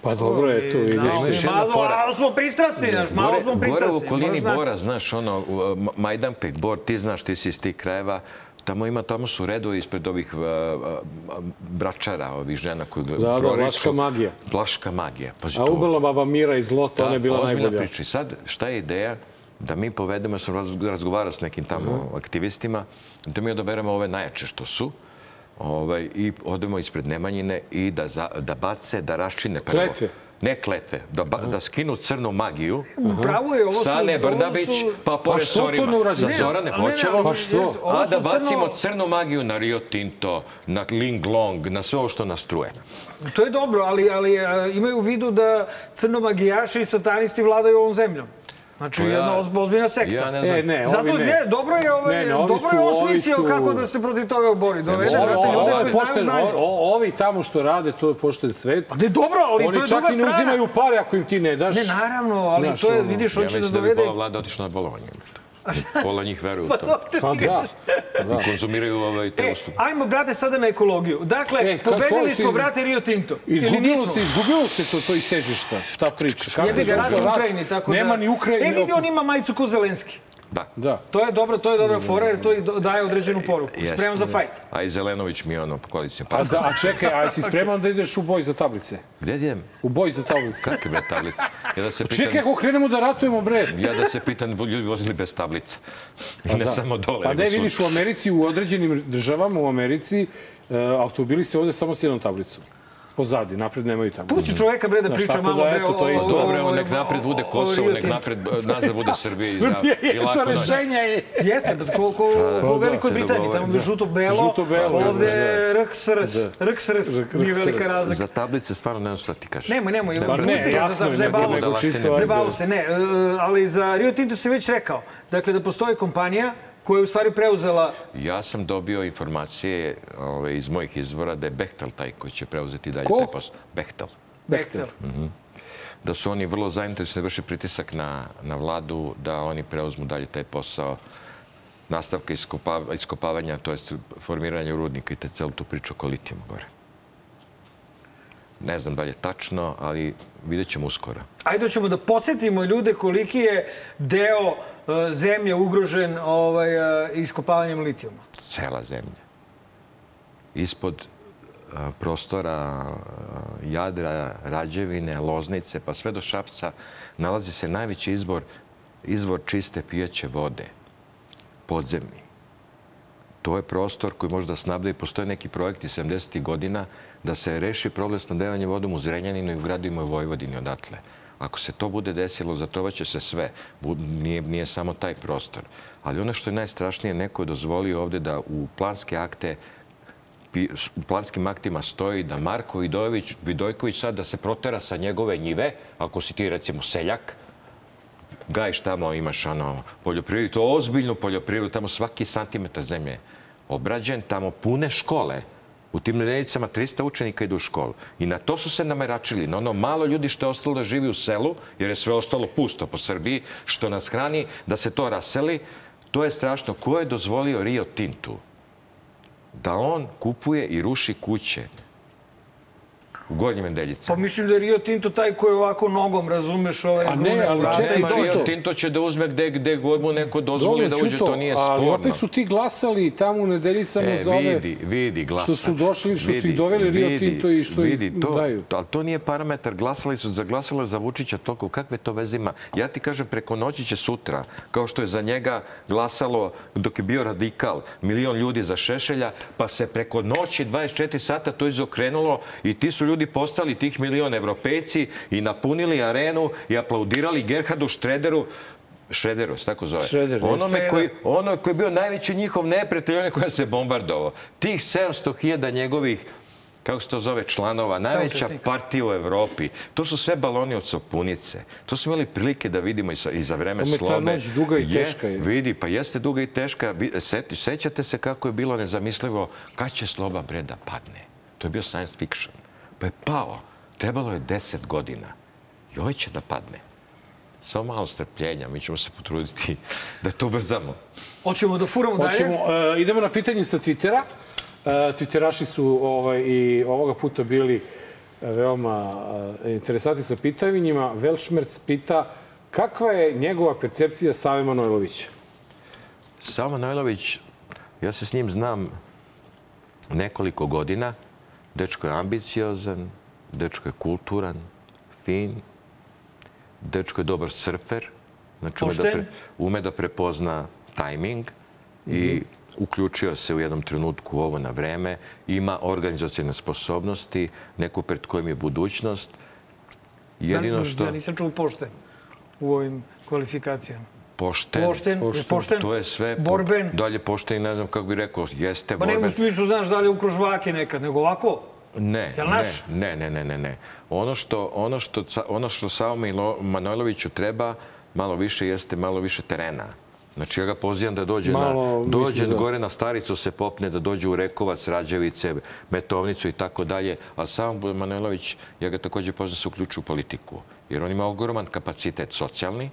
Pa dobro je to, Znamo, vidiš. Još jedna malo, fora. malo smo pristrasni, znaš, malo gore, smo gore pristrasni. u okolini. Bora, znaš, ono, Majdanpek, Bor, ti znaš, ti si iz tih krajeva, tamo ima, tamo su redovi ispred ovih bračara, ovih žena koji Da, da, proriču. Vlaška magija. Vlaška magija. Pazi, A to- baba Mira iz Lota, ona je bila najbolja. priča. I sad, šta je ideja? Da mi povedemo, ja sam raz- razgovarao s nekim tamo Mhm. aktivistima, da mi odaberemo ove najjače što su, ovaj, i odemo ispred Nemanjine i da, za, da bace, da raščine prvo. Kletve? Ne kletve, da, ba, da skinu crnu magiju. Pravo je, ovo su... Sane Brdabić, su- pa pored što to Sorima. Za Ne, Zorane hoćemo. Pa što? A da crno- bacimo crnu magiju na Rio Tinto, na Ling Long, na sve ovo što nas truje. To je dobro, ali, ali a, imaju u vidu da crnomagijaši i satanisti vladaju ovom zemljom. Znači, To ja- jedna ozb- ozbiljna sekta. Ja ne znam. E, ne, Zato ne. ne, dobro je, ovaj, Ne, ne, dobro su- je osmislio su- kako da se protiv toga bori. Dovede, Ovo, brate, ljude je koji znaju znanje. o- ovi tamo što rade, to je pošten svet. Pa ne, dobro, ali to Oni je čak druga i ne strana. uzimaju pare ako im ti ne daš. Ne, naravno, ali Znaš, to je, vidiš, Ja hoće da mislim da bi dovede... pola vlada otišla na bolovanje. Pola njih veruju u Pa to. Pa da. kažem. I konzumiraju ovaj te E, usluge. ajmo, brate, sada na ekologiju. Dakle, E, pobedili to si- smo, brate, Rio Tinto. Ili Izgubilo se, izgubilo se to, to iz težišta, ta priča. Kako Jebi ga došao u Ukrajini, tako da... Nema ni Ukrajine. E, vidi, on ima majicu ko Zelenski. Da. Da. To je dobro, to je dobra fora jer to daje određenu poruku. Jeste. Spreman za fajt. A i Zelenović mi je ono koalicijom. A, da, a čekaj, a jesi spreman da ideš u boj za tablice? Gde idem? U boj za tablice. Kakve bre tablice? Ja da se pitam... Čekaj, ako krenemo da ratujemo, bre. Ja da se pitam, ljudi vozili bez tablica. I ne da. samo dole, Pa ne, svuda. vidiš, u Americi, u određenim državama, u Americi, e, automobili se voze samo s jednom tablicom. Pozadi, napred nemaju tablicu. Pusti čoveka bre da Znaš, priča tako malo da, eto, to je isto. Dobro, nek napred bude Kosovo, nek napred nazad bude Srbija i, Srbija i je to rešenje. Je. Jeste, pa ko, ko, ko u Velikoj se Britaniji, dogovori. tamo je žuto-belo, Žuto-belo, ovde da. je RKSRS. RKSRS, nije velika razlika. Za tablice stvarno ne znam šta ti kažeš. Nemoj, nemoj, Ne, pa pre- ne, pusti ga, se. Zajebavamo se, ne, e, ali za Rio Tinto se već rekao. Dakle, da postoji kompanija koja je u stvari preuzela Ja sam dobio informacije ove, iz mojih izvora da je Bechtel taj koji će preuzeti dalje Ko? taj posao. Bechtel. Bechtel. Da su oni vrlo zainteresovani da vrši pritisak na, na vladu da oni preuzmu dalje taj posao nastavka iskopava, iskopavanja, to jest formiranja rudnika i te celu tu priču oko litijumu gore. Ne znam da li je tačno, ali vidjet ćemo uskoro. Ajde ćemo da podsjetimo ljude koliki je deo e, zemlje ugrožen ovaj, e, iskopavanjem litijuma. cela zemlja. Ispod a, prostora Jadra, Rađevine, Loznice, pa sve do Šapca, nalazi se najveći izvor, izvor čiste pijeće vode, podzemni. To je prostor koji može da snabde i postoje neki projekti 70. godina da se reši problem snabdevanja vodom u Zrenjaninu i u gradovima u Vojvodini odatle. Ako se to bude desilo, zatrovaće se sve. Nije, nije samo taj prostor. Ali ono što je najstrašnije, neko je dozvolio ovde da u planske akte u planskim aktima stoji da Marko Vidojević, Vidojković sad da se protera sa njegove njive, ako si ti recimo seljak, gajiš tamo, imaš ono, poljoprivredu, to ozbiljnu poljoprivredu, tamo svaki santimetar zemlje je obrađen, tamo pune škole. U tim nedeljicama 300 učenika idu u školu. I na to su se nameračili, na ono malo ljudi što je ostalo da živi u selu, jer je sve ostalo pusto po Srbiji, što nas hrani, da se to raseli. To je strašno. Ko je dozvolio Rio Tintu da on kupuje i ruši kuće u Gornjim Pa Nedeljicama? mislim da je Rio Tinto taj koji ovako nogom, razumeš, ovaj, A ne, ali čekaj, to- Rio Tinto će da uzme gde, gde god mu neko dozvoli da uđe, to nije ali sporno. opet su ti glasali tamo u nedeljicama E, za ove... vidi, vidi, glasa. Što su došli, što su ih doveli Rio Tinto i što ih vidi, to, daju. Ali to nije parametar. Glasali su, za glasalo je za Vučića toliko. Kakve to veze ima? Ja ti kažem, preko noći će sutra, kao što je za njega glasalo dok je bio radikal, milion ljudi za Šešelja, pa se preko noći 24 sata to izokrenulo i ti su ljudi postali tih milion evropejci i napunili arenu i aplaudirali Gerhardu Štrederu Šrederu, se tako zove. Šreder, Onome koji, ono koji je bio najveći njihov neprijatelj, onaj koji se bombardovao. Tih 700.000 njegovih kako se to zove, članova, najveća partija u Evropi. To su sve baloni od sopunice. To smo imali prilike da vidimo i, sa, i za vreme Samo je ta noć duga i teška je. Vidi, pa jeste duga i teška. Sećate se kako je bilo nezamislivo kad će sloba bre da padne. To je bio science fiction. Pa je pao. Trebalo je 10 godina. I ovaj će da padne. Samo malo strpljenja, mi ćemo se potruditi da to ubrzamo. Hoćemo da furamo dalje? Hoćemo, e, idemo na pitanje sa Twittera. E, Twitteraši su ovaj, i ovoga puta bili e, veoma e, interesantni sa pitanjima. Velčmerc pita kakva je njegova percepcija Save Manojlovića? Savo Manojlović, ja se s njim znam nekoliko godina. Dečko je ambiciozan, dečko je kulturan, fin, dečko je dobar surfer, znači ume da, pre, ume da prepozna tajming i uključio se u jednom trenutku ovo na vreme, ima organizacijne sposobnosti, neku pred kojim je budućnost. Jedino što... Ja nisam čuo pošten u ovim kvalifikacijama. Pošten. Pošten, pošten, pošten To je sve. po- borben. Dalje pošten i ne znam kako bi rekao, jeste Pa ne u borben. smislu, znaš, da li u krožvake nekad, nego ovako. Ne, ne, naš? ne, ne, ne, ne, ne. Ono što, ono što, ono što Savo Milo- Manojloviću treba malo više jeste malo više terena. Znači ja ga pozivam da dođe, Malo, na, dođe da- gore na Staricu se popne, da dođe u Rekovac, Rađevice, Metovnicu i tako dalje. A Savo Manojlović, ja ga takođe pozivam da se uključi u politiku. Jer on ima ogroman kapacitet socijalni,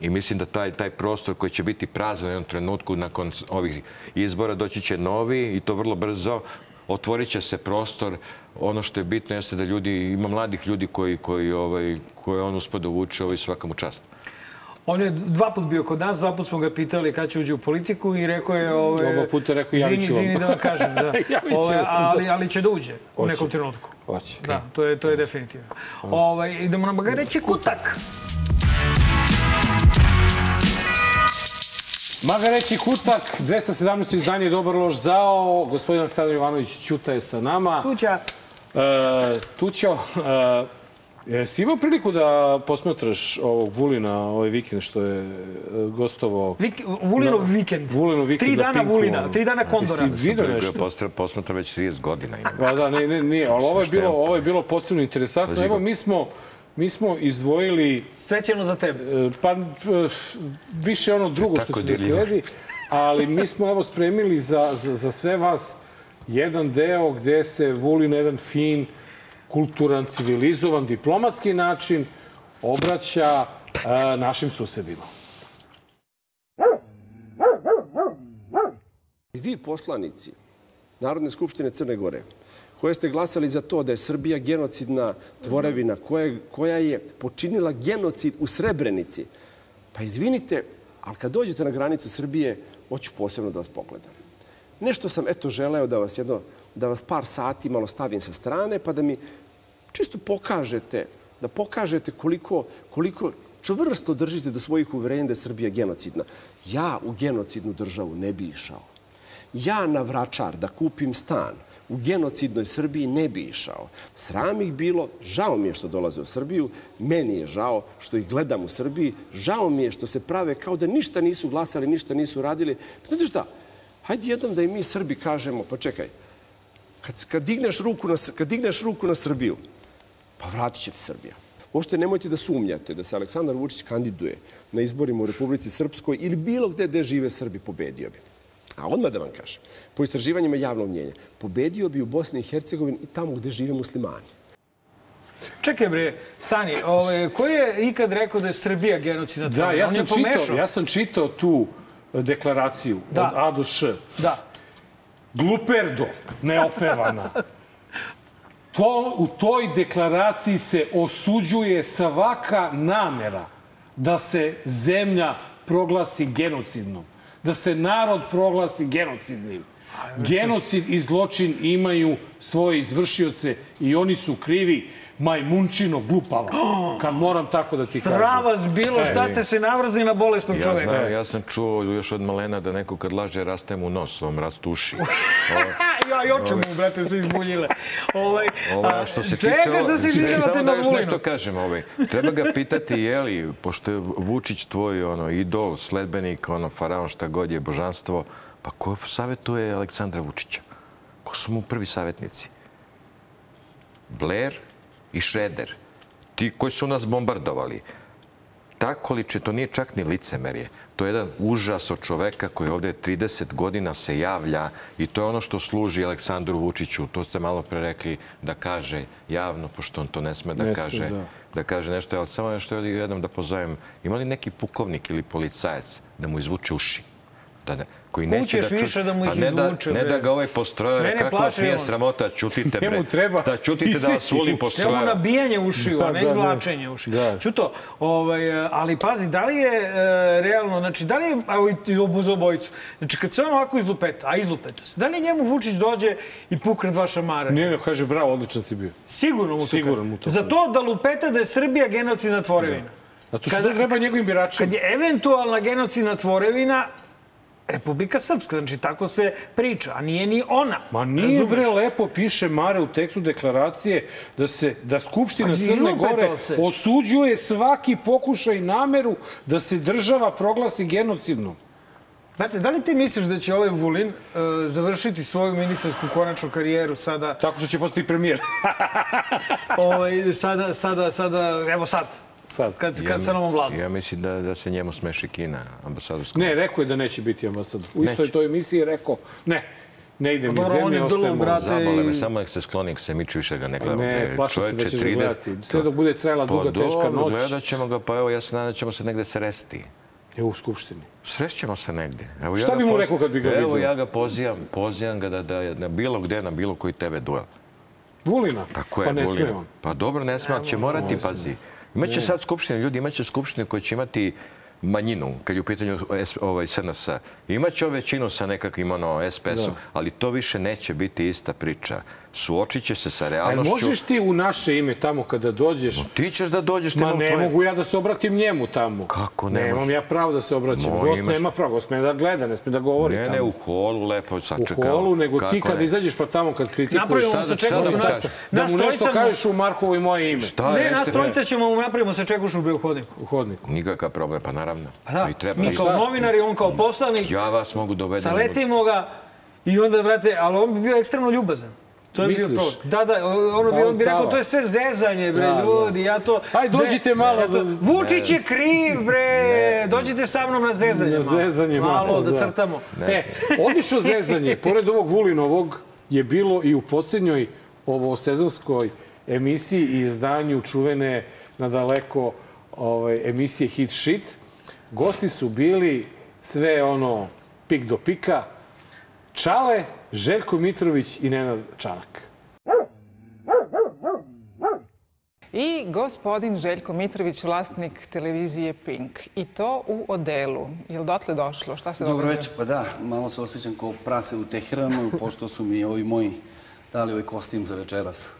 I mislim da taj, taj prostor koji će biti prazan u jednom trenutku nakon ovih izbora doći će novi i to vrlo brzo. Otvorit će se prostor. Ono što je bitno jeste da ljudi, ima mladih ljudi koji, koji, ovaj, koje on uspio da uvuče ovaj, svaka mu čast. On je dva put bio kod nas, dva put smo ga pitali kad će uđe u politiku i rekao je... Ove, Oba puta rekao, javit ću Zini, vam. zini da vam kažem, da. Ove, ali, ali će da uđe u Hoće. nekom trenutku. Hoće. Da, to je, to je definitivno. Ovaj, idemo na Magareći kutak. Magareći kutak, 217. izdanje Dobar loš zao. Gospodin Aleksandar Jovanović Ćuta je sa nama. Tuđa. E, Tućo, e, si imao priliku da posmatraš ovog Vulina ovaj vikend što je e, gostovao? Vik, Vulinov vikend. Vulinov vikend Tri na dana Pinku, Vulina, tri dana Kondora. Jesi vidio nešto? Postra, posmatra već 30 godina. Ima. Pa da, ne, ne, nije, ali ovo je bilo, ovo je bilo posebno interesantno. Evo, mi smo, mi smo izdvojili Specijalno za tebe. E, Pa e, više ono drugo što će da dirljivo. sledi, ali mi smo evo spremili za, za, za sve vas jedan deo gde se Vulin na jedan fin, kulturan, civilizovan, diplomatski način obraća e, našim susedima. I vi poslanici Narodne skupštine Crne Gore, koje ste glasali za to da je Srbija genocidna tvorevina koja, koja je počinila genocid u Srebrenici, pa izvinite, ali kad dođete na granicu Srbije, hoću posebno da vas pogledam. Nešto sam eto želeo da vas jedno, da vas par sati malo stavim sa strane, pa da mi čisto pokažete, da pokažete koliko, koliko čvrsto držite do svojih uverenja da je Srbija genocidna. Ja u genocidnu državu ne bi išao. Ja na Vračar da kupim stan u genocidnoj Srbiji ne bi išao. Sram ih bilo, žao mi je što dolaze u Srbiju, meni je žao što ih gledam u Srbiji, žao mi je što se prave kao da ništa nisu glasali, ništa nisu radili. Znate šta, hajde jednom da i mi Srbi kažemo, pa čekaj, kad, kad, digneš ruku na, kad digneš ruku na Srbiju, pa vratit će te Srbija. Uopšte nemojte da sumnjate da se Aleksandar Vučić kandiduje na izborima u Republici Srpskoj ili bilo gde gde žive Srbi, pobedio bi. A odmah da vam kažem, po istraživanjima javnog mnjenja, pobedio bi u Bosni i Hercegovini i tamo gde žive muslimani. Čekaj bre, stani, ovaj, ko je ikad rekao da je Srbija genocidna Da, ja sam, čitao, ja sam čitao tu deklaraciju Da. od A do Š. Da. Gluperdo, neopevana. To, u toj deklaraciji se osuđuje svaka namera da se zemlja proglasi genocidnom. Da se narod proglasi genocidnim. Genocid i zločin imaju svoje izvršioce i oni su krivi majmunčino glupava. Kad moram tako da ti kažem. Sram vas bilo, šta ste se navrazili na bolesnog Ja, čoveka? znam, ja sam čuo još od malena da neko kad laže raste mu nos, on rastu uši. Ja, i oče mu, brate, se izbuljile. Ovaj, Ovo, a, što se tiče... Čekaš da se izvinjavate na Vulinu. nešto kažem. Ovaj. Treba ga pitati, je li, pošto je Vučić tvoj ono, idol, sledbenik, ono, faraon, šta god je, božanstvo, pa ko savjetuje Aleksandra Vučića? Ko su mu prvi savjetnici? Blair i Šreder. Ti koji su nas bombardovali. Ta količe, to nije čak ni licemerje. To je jedan užas od čoveka koji ovde 30 godina se javlja i to je ono što služi Aleksandru Vučiću. To ste malo pre rekli da kaže javno, pošto on to ne sme da Ne kaže. da. da kaže nešto, ali samo nešto jednom da pozovem. Ima li neki pukovnik ili policajac da mu izvuče uši? Da ne, koji neće da ču- više da mu ih A ne izvuče, Da, ne da ga ovaj postrojare, Mene kako vas nije on. sramota, čutite bre. Njemu treba Da čutite da vas voli uši. Samo nabijanje ušiju, Da, a ne da, da. izvlačenje ušiju. Da. Čuto, ovaj, ali pazi, da li je e, realno, znači, da li je, obu za obojicu, znači, kad se on ovako izlupeta, a izlupeta se, da li njemu Vučić dođe i pukne dva šamara? Ne, ne, kaže, bravo, odličan si bio. Sigurno mu to Sigurno mu to Za to da lupeta da je Srbija genocidna tvorevina. Zato što Kada- treba njegovim biračima. Kad je eventualna genocidna tvorevina, Republika Srpska, znači tako se priča, a nije ni ona. Ma nije razumeš? bre lepo piše Mare u tekstu deklaracije da se da Skupština Pa Crne Gore osuđuje svaki pokušaj nameru da se država proglasi genocidnom. Znate, da li ti misliš da će ovaj Vulin uh, završiti svoju ministarsku konačnu karijeru sada, Tako što će postati premijer. ovaj, sada, sada, sada, evo sad, Sad. kad, kad sa novom vladom? Ja mislim da, da se njemu smeši Kina, ambasadorska. Ne, rekao je da neće biti ambasador. U istoj toj emisiji je rekao, ne, ne ide mi Pa on zemlje, ostajemo. brate. Zabole me, i- samo nek se skloni, nek se miču više ga ne gledamo. Ne, Bre, plašim se da čoveče, ćeš ga 30 gledati. Sve dok bude trajala duga, pa, teška dobro, noć. gledat ćemo ga, pa evo, ja se nadam da ćemo se negde sresti. Je u Skupštini. Srešćemo se negde. Evo, Šta ga bi mu poz- rekao kad bi ga Evo, vidio? ja ga pozivam, pozivam ga da, da na bilo gde, na bilo koji tebe duel. Vulina? Tako je, pa ne Vulina. sme on. Pa dobro, ne ali će morati, pazi. Imaće sad skupštine, ljudi imaće skupštine koje će imati manjinu, kad je u pitanju ovaj, SNS. Imaće većinu sa nekakvim ono, SPS-om, ali to više neće biti ista priča. Suočit će se sa Aj, realnošću. možeš ti u naše ime tamo kada dođeš Ti ćeš da dođeš Ma ne tvoje- mogu ja da se obratim njemu tamo. Kako ne Nemam ja pravo da se obraćam. Mo, gost imaš- nema pravo, gost sme da gleda, ne sme da govori Ne, tamo. ne, u holu lepo u sačekao. holu, nego ti Kako kada ne? izađeš pa tamo kad kritikuješ, Napravimo Šta se da- čekuš da u mu nas. da mu nešto kažeš u Markovo i moje ime Šta Ne, nas bre? trojica ćemo mu napravimo se čekušu u hodniku. u hodniku. Nikakav problem, pa naravno. Pa da, I treba. mi kao novinari, on kao poslanik, Ja vas mogu dovedem. saletimo ga i onda, brate, ali on bi bio ekstremno ljubazan. To je bio Misliš? problem. Da, da, ono bi, on bi rekao, to je sve zezanje, bre, Da, ljudi, ja to... Aj, dođite Ne, malo ja to- da- Vučić je kriv, bre, dođite sa mnom na zezanje Na malo. zezanje malo, Malo, da da. crtamo. E, odlično zezanje, pored ovog Vulinovog, je bilo i u posljednjoj ovo sezonskoj emisiji i izdanju čuvene nadaleko ovaj, emisije Hit Shit. Gosti su bili sve ono pik do pika. Čale, Željko Mitrović i Nenad Čanak. I gospodin Željko Mitrović, vlasnik televizije Pink. I to u odelu. Je li dotle došlo? Šta se Dobro večer, pa da, malo se osjećam kao prase u Teheranu, pošto su mi ovi moji dali ovaj kostim za večeras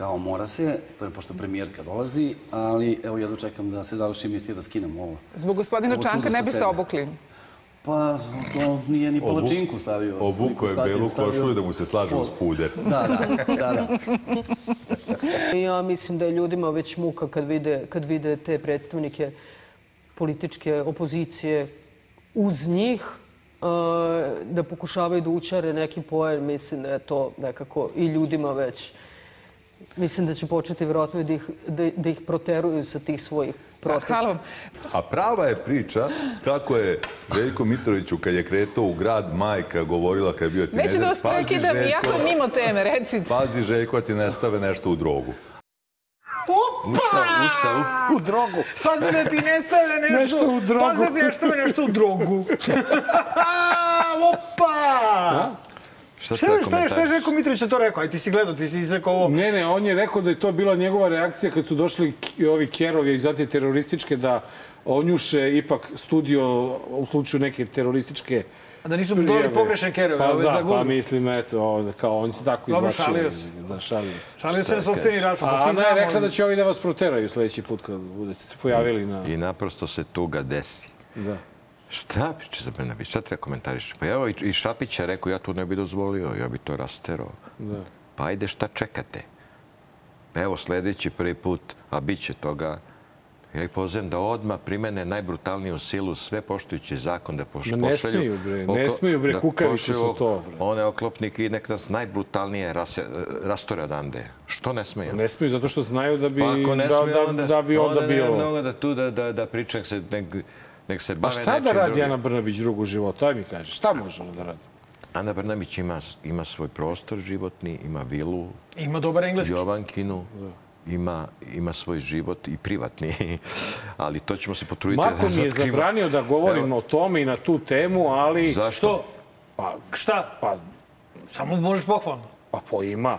kao mora se, pošto premijerka dolazi, ali evo ja dočekam da se završi emisija da skinem ovo. Zbog gospodina Ovo Čanka ne biste obukli. Pa to nije ni palačinku stavio. Obuko je belu košulju da mu se slaže uz puder. Da, da, da, da. Ja mislim da je ljudima već muka kad vide, kad vide te predstavnike političke opozicije uz njih, da pokušavaju da učare neki poen. Mislim da je to nekako i ljudima već... Mislim da će početi vjerojatno da ih, da, da ih proteruju sa tih svojih protesta. Halo, A prava je priča kako je Veljko Mitroviću kad je kretao u grad majka govorila kad je bio tineđer. neću da vas "Pazi, prekidam, jako mimo teme, recite. Pazi Željko, da ti ne stave nešto u drogu. Ušta, ušta, u... U drogu. Pazi da ti ne stave nešto, Nešto u drogu. Pazi da ti ne stave nešto u drogu. Opa! Šta, Šta, šta, je- šta je Željko Mitrović na to rekao? Aj ti si gledao, ti si izrekao ovo. Ne, ne, on je rekao da je to bila njegova reakcija kad su došli ovi kerovi iz terorističke da onjuše ipak studio u slučaju neke terorističke A da nisu dobili pogrešne kerove, pa ove da, za pa Google. mislim, eto, ovde, kao on se tako Dobro, izvlačio. šalio se. Da, šalio se. Šalio se Šta na sopstveni račun, pa A Ana je rekla da će ovi da vas proteraju sledeći put kad budete se pojavili na... I naprosto se tuga desi. Da. Šta piče za Brnabić? Šta treba komentariš? Pa evo i, Šapić je rekao ja to ne bi dozvolio, ja bi to rasterao. Da. Pa ajde šta čekate? Pa evo sledeći prvi put, a bit će toga, ja ih pozivam da odmah primene najbrutalniju silu, sve poštujući zakon da poš, ne pošalju... smeju, bre, ne smeju, bre, da kukavice su to, bre. One oklopnike i nek nas najbrutalnije rase, rastore odande. Što ne smeju? Ne smiju zato što znaju da bi, Pa ne da, smiju, da, onda, da bi onda ne bilo... mnogo da tu da, da, da priča, nek se, nek, nek se A bave šta da nečim radi drugim. Ana Brnabić drugo u životu? Aj mi kaže, šta može ona da radi? Ana Brnabić ima, ima svoj prostor životni, ima vilu, Ima dobar engleski. Jovankinu, ima, ima svoj život i privatni, ali to ćemo se potruditi Marko mi je zabranio da govorim Evo. o tome i na tu temu, ali... Zašto? Pa, Šta? pa, Samo možeš pohvalno. pa po ima.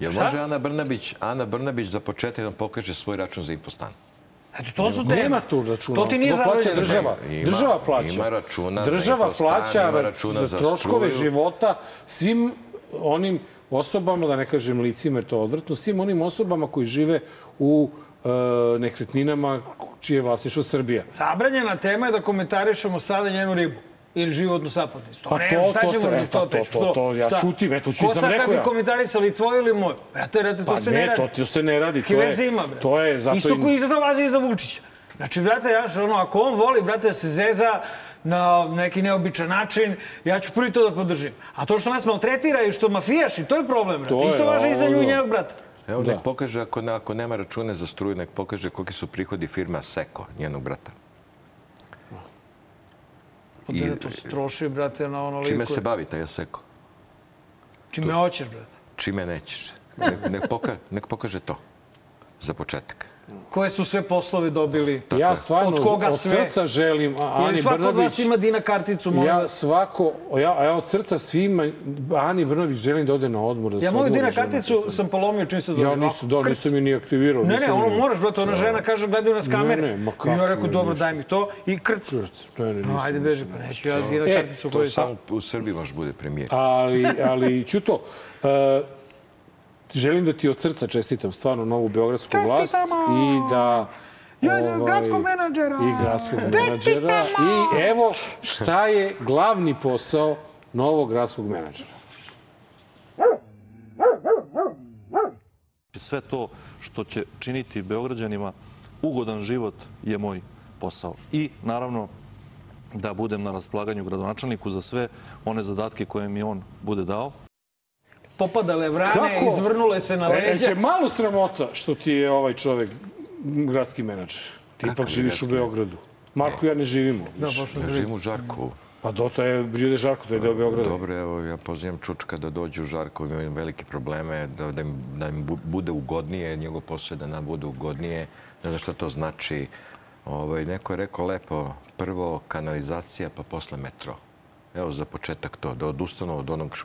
Jel Šta? može Ana Brnabić, Ana Brnabić za početak da nam pokaže svoj račun za infostan? Eto, to su teme. Nema tu računa. To ti nije plaća država. Ima- država plaća. ima računa za Država infostan, plaća ima ra- računa za troškove struju. života svim onim osobama, da ne kažem licima, jer to je odvrtno, svim onim osobama koji žive u e, nekretninama čije je vlasništvo Srbija. Zabranjena tema je da komentarišemo sada njenu ribu ili životnu sapotnicu. To Pa ne, to- šta to ćemo sam- to, pa to- pričamo? to- to ja Šta? šutim, eto, Ko sam sad rekao kad bi ja. komentarisali tvoju ili moju? Brate, brate, to Pa se ne, ne radi. to, to se ne radi. To Kakve je, veze ima, bre? to je zato Isto koji isto vazi i za Vučića. Znači, brate, ja što ono, ako on voli, brate, da se zeza na neki neobičan način, ja ću prvi to da podržim. A to što nas maltretira i što mafijaši, to je problem, brate. To je, isto važi i za nju i njenog brata. Evo, Da. nek pokaže, ako, ne- ako nema račune za struju, nek pokaže koliki su prihodi firme Seko, njenog brata. I- I... To se troši, brate, na ono Čime liku. se bavi taj Seko? Čime hoćeš, brate. Čime nećeš? Nek, nek, poka, nek pokaže to. Za početak. Koje su sve poslove dobili. Ja stvarno od koga od sve. srca želim Ani svako od vas ima Dina karticu, molim Ja svako, ja, ja od srca svima, Ani Brnabić želim da ode na odmor. Da Ja moju Dina karticu sam polomio čim se dobio. Ja nisam, da, Krc. nisam je ni aktivirao. Ne, ne, ono moraš, brate, ona žena kaže, gledaju nas kamere. Ne, ne, ma I kako ja rekao, dobro, daj mi to. I krc. Ne, ne, No, nisam, ajde, beži, pa neću ja Dina E, karticu To samo u Srbiji može bude premijer. Ali, ali Ćuto, uh, želim da ti od srca čestitam stvarno novu beogradsku vlast i da ovaj, gradskog menadžera. i gradskog menadžera. I evo šta je glavni posao novog gradskog menadžera. Sve to što će činiti Beograđanima ugodan život je moj posao. I naravno da budem na raspolaganju gradonačelniku za sve one zadatke koje mi on bude dao. Popadale vrane, izvrnule se na E, leđa. te malo sramota što ti je ovaj čovek gradski menadžer. Ti ipak živiš u? Beogradu. Marko i ja ne živimo. Da, baš Ja živim u Žarkovu. Pa dosta je Rio Žarko, to je deo Beograda. Dobro, evo, ja pozivam Čučka da dođe u Žarkovo, imaju velike probleme, da, da, im, da im bu- bude ugodnije, njegov posao da nam bude ugodnije, ne znam šta to znači. Ovaj, neko je rekao lepo, prvo kanalizacija, pa posle metro. Evo za početak to, da odustanu od onog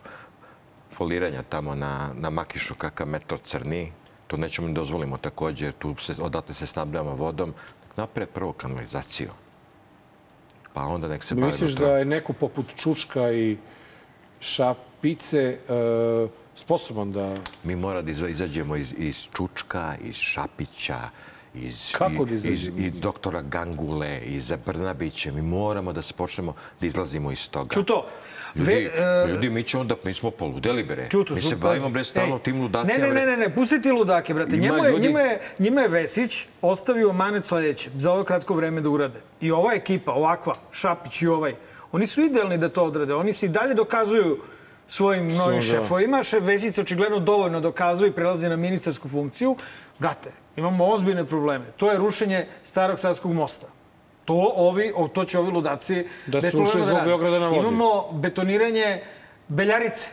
foliranja tamo na, na Makišu kakav metro crni. To nećemo ni dozvolimo takođe, tu se, odatle se snabljamo vodom. Napre prvo kanalizaciju. Pa onda nek se bave Misliš da je neko poput Čučka i Šapice e, sposoban da... Mi mora da izva- izađemo iz, iz Čučka, iz Šapića, iz, Kako da iz, iz doktora Gangule, iz Brnabića. Mi moramo da se počnemo da izlazimo iz toga. Čuto, Ljudi, ve- e, ljudi, mi ćemo da, mi smo poludeli, bre. Čuto, mi se bavimo, bre, stalno tim ludacima. Ne, ne, ne, ne, ne, pusti ti ludake, brate. Ima Njima je, ljudi- njima, je, njima je Vesić ostavio manet sledeće, za ovo kratko vreme da urade. I ova ekipa, ovakva, Šapić i ovaj, oni su idealni da to odrade. Oni se i dalje dokazuju svojim novim da. šefovima. Šef Vesić se očigledno dovoljno dokazuje i prelazi na ministarsku funkciju. Brate, imamo ozbiljne probleme. To je rušenje starog savskog mosta. To, ovi, to će ovi ludaci Da sruše problema zbog. Beograda na vodi. Imamo betoniranje Beljarice,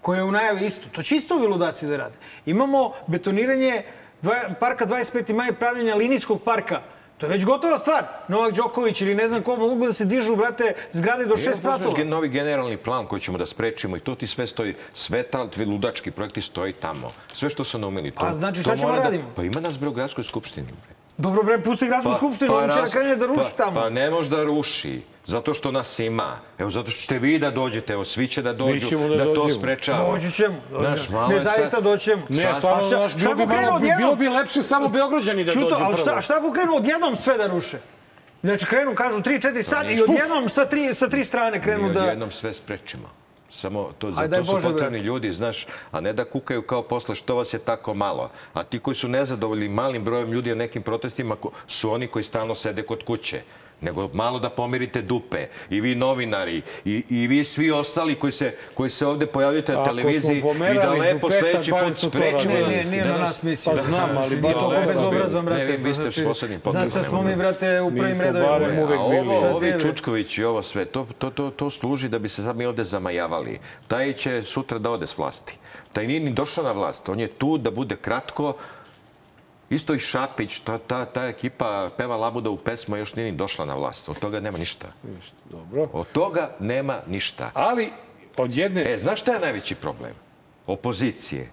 koje je u najavi isto. To će isto ovi ludaci da rade. Imamo betoniranje dva, parka 25. maj, pravljenja linijskog parka. To je već gotova stvar. Novak Đoković ili ne znam ko mogu da se dižu, brate, zgrade do šest pratova. novi generalni plan koji ćemo da sprečimo i to ti sve stoji, sve ta ludački projekti stoji tamo. Sve što su naumili. To, A znači, šta ćemo da- radimo? Pa ima nas bre u gradskoj skupštini. Bre. Dobro, bre, pusti gradsku skupštinu, on će raz- da krene da ruši pa, tamo. Pa ne može da ruši. Zato što nas ima. Evo, zato što ćete vi da dođete, evo, svi će da dođu, da da, to sprečava. Doći ćemo. Znaš, malo ne, zaista doćemo. Ne, Sad- stvarno, A šta- šta bilo bi, malo, odjednom? bilo bi lepše samo Beograđani da Čuto, dođu ali šta, prvo. šta ako krenu odjednom sve da ruše? Znači, krenu, kažu, 3-4 sad i odjednom sa tri, sa tri strane krenu Mi da... odjednom sve sprečimo. Samo to, za to su Bože, potrebni brate. ljudi, znaš, a ne da kukaju kao posle što vas je tako malo. A ti koji su nezadovoljni malim brojem ljudi na nekim protestima su oni koji stalno sede kod kuće nego malo da pomirite dupe. I vi novinari, i, i vi svi ostali koji se, koji se ovde pojavljujete na televiziji i da lepo dupeta, sledeći put sprečimo. Ne, ne, nije da na nas mislio. Pa znam, ali bar to to bezobrazan, brate. Ne, vi, vi ste Znači, poslednji Zna podcast. se smo mi, brate, u prvim redovima. uvek A bili. ovi? Čučković i ovo sve, to, to, to, to služi da bi se sad mi ovde zamajavali. Taj će sutra da ode s vlasti. Taj nije ni došao na vlast. On je tu da bude kratko. Isto i Šapić, ta, ta, ta ekipa peva Labuda u pesmu, još nije ni došla na vlast. Od toga nema ništa. Ništa, Dobro. Od toga nema ništa. Ali, od jedne... E, znaš šta je najveći problem? Opozicije.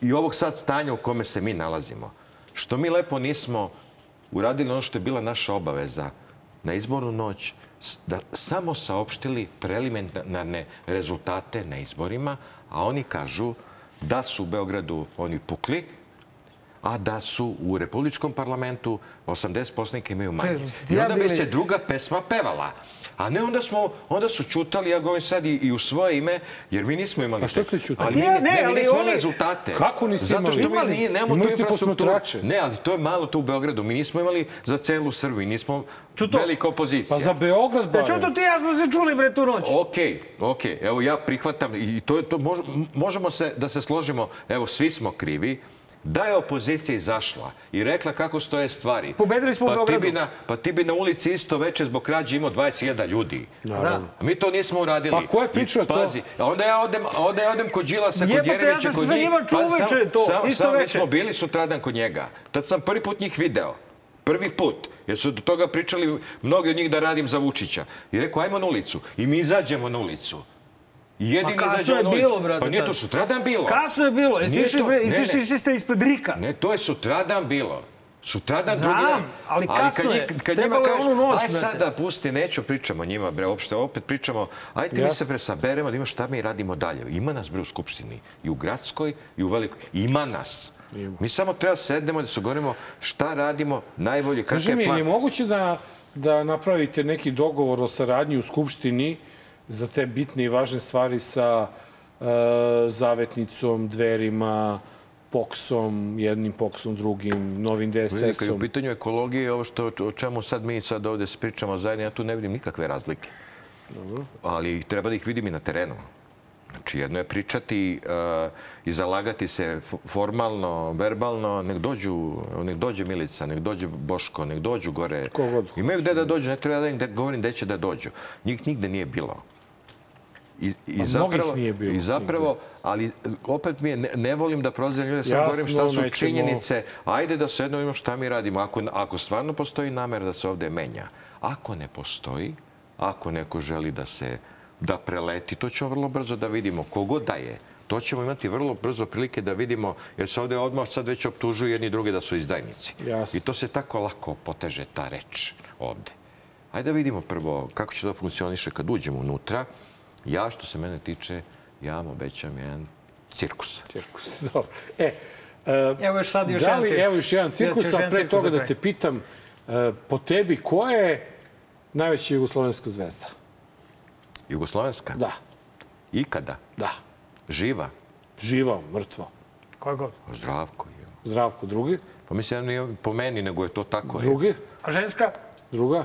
I ovog sad stanja u kome se mi nalazimo. Što mi lepo nismo uradili ono što je bila naša obaveza na izbornu noć, da samo saopštili preliminarne rezultate na izborima, a oni kažu da su u Beogradu oni pukli, a da su u Republičkom parlamentu 80 poslanika imaju manje. I onda bi se druga pesma pevala. A ne onda smo, onda su čutali, ja govorim sad i, i u svoje ime, jer mi nismo imali... A što ste čutali? Ali A ti ja- mi, ne, ne, mi ali nismo oni- imali rezultate. Kako niste Zato što imali? mi nije, nemamo Imali tu infrastrukturu. Ne, ali to je malo tu u Beogradu. Mi nismo imali za celu Srbiju, nismo Čuto. velika opozicija. Pa za Beograd Ja barem. čuto, ti ja smo se čuli, bre, tu noć. Okej, okej. Evo ja prihvatam i to je to mož- možemo se da se složimo. Evo svi smo krivi. Da je opozicija izašla i rekla kako stoje stvari. Pobedili smo u pa ti, Beogradu. bi na, pa ti bi na ulici isto veče zbog krađe imao 20.000 ljudi. Naravno. A mi to nismo uradili. Pa ko je pričao to? Pazi, a onda ja odem, onda ja odem kod Đilasa, kod Jebote, ja Jeremića, sam kod se sa njih. njima čuo Pa sam- uveče to, sam- isto sam, Mi veče. smo bili sutradan kod njega. Tad sam prvi put njih video. Prvi put. Jer su do toga pričali mnogi od njih da radim za Vučića. I rekao, ajmo na ulicu. I mi izađemo na ulicu. Jedini Pa kasno je bilo, brate, Pa nije to sutradan bilo. Kasno je bilo. Jeste išli, ste ispred Rika. Ne, to je sutradan bilo. Sutradan Znam, drugi dan. ali kasno kad, je. kad Trebalo njima je kažeš, onu noć, aj brate." sad da pusti, neću pričamo o njima, bre, uopšte, opet pričamo, ajte mi Jasno. se presaberemo da ima šta mi radimo dalje. Ima nas, bre, u Skupštini. I u Gradskoj, i u Velikoj. Ima nas. Mi samo treba sednemo da se govorimo šta radimo najbolje, kakav Kaži je mi, je plan. li moguće da, da napravite neki dogovor o saradnji u Skupštini za te bitne i važne stvari sa e, Zavetnicom, Dverima, Poksom, jednim Poksom, drugim, Novim Vidi, kad je u DSS-om? pitanju ekologije, ovo što, o čemu sad mi sad ovde pričamo zajedno, ja tu ne vidim nikakve razlike. Ali treba da ih vidim i na terenu. Znači, jedno je pričati uh, i zalagati se formalno, verbalno, nek dođu, nek dođe Milica, nek dođe Boško, nek dođu gore. Kogod Imaju gde da dođu, ne treba da im da govorim gde će da dođu. Njih nigde nije bilo. I, i mnogih zapravo, nije bilo I zapravo, ali opet mi je, ne, ne volim da prozivam ljude, Jasno, govorim šta su nećemo- činjenice. Ajde da sedno vidimo šta mi radimo. Ako, ako stvarno postoji namer da se ovde menja, ako ne postoji, ako neko želi da se da preleti, to ćemo vrlo brzo da vidimo. Kogod da je, to ćemo imati vrlo brzo prilike da vidimo, jer se ovde odmah sad već optužuju jedni druge da su izdajnici. I to se tako lako poteže ta reč ovde. Ajde da vidimo prvo kako će to funkcioniše kad uđemo unutra. Ja, što se mene tiče, ja vam obećam jedan cirkus. Cirkus, dobro. E, e, Evo još sad još da jedan cirkus. Evo još jedan Još cirkus, jedan a pre toga da te pitam, e, po tebi, ko je najveća jugoslovenska zvezda? Jugoslovenska? Da, Ikada? da. Živa? Živa, mrtva. Koja god. Zdravko je. Zdravko, drugi? Pa mislim, nije po meni, nego je to tako. je. Drugi? A ženska? Druga?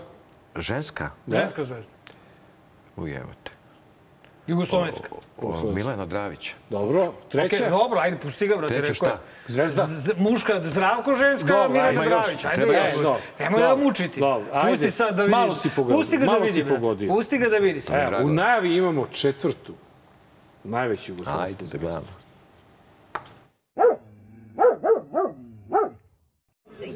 Ženska? Ženska zvezda. Ujevate. Jugoslovenska. Milena Dravić. Dobro. Treća? Okej, dobro, ajde, pusti ga, brate. Treća rekao šta? Zvezda? Z- muška, zdravko, ženska, Dobro, ajmo još. Dravić. Ajde, Treba još. još. Dobro. Nemoj da mučiti. Dobro, ajde. Pusti sad da vidi. Malo si pogodio, Pusti ga da malo vidi, si brate. pogodio. Pusti ga da vidi. Evo, u najavi imamo četvrtu. Najveću jugoslovensku Ajde da gledamo.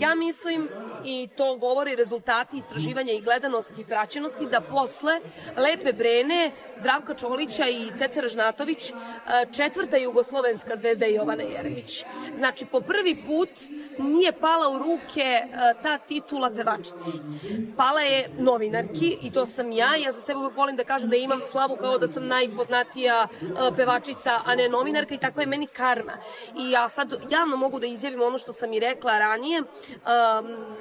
Ja mislim, i to govori rezultati istraživanja i gledanosti i praćenosti, da posle Lepe Brene, Zdravka Čolića i Ceca Ražnatović, e, četvrta jugoslovenska zvezda je Jovana Jeremić. Znači, po prvi put nije pala u ruke e, ta titula pevačici. Pala je novinarki i to sam ja. Ja za sebe uvek volim da kažem da imam slavu kao da sam najpoznatija e, pevačica, a ne novinarka i tako je meni karma. I ja sad javno mogu da izjavim ono što sam i rekla ranije, um,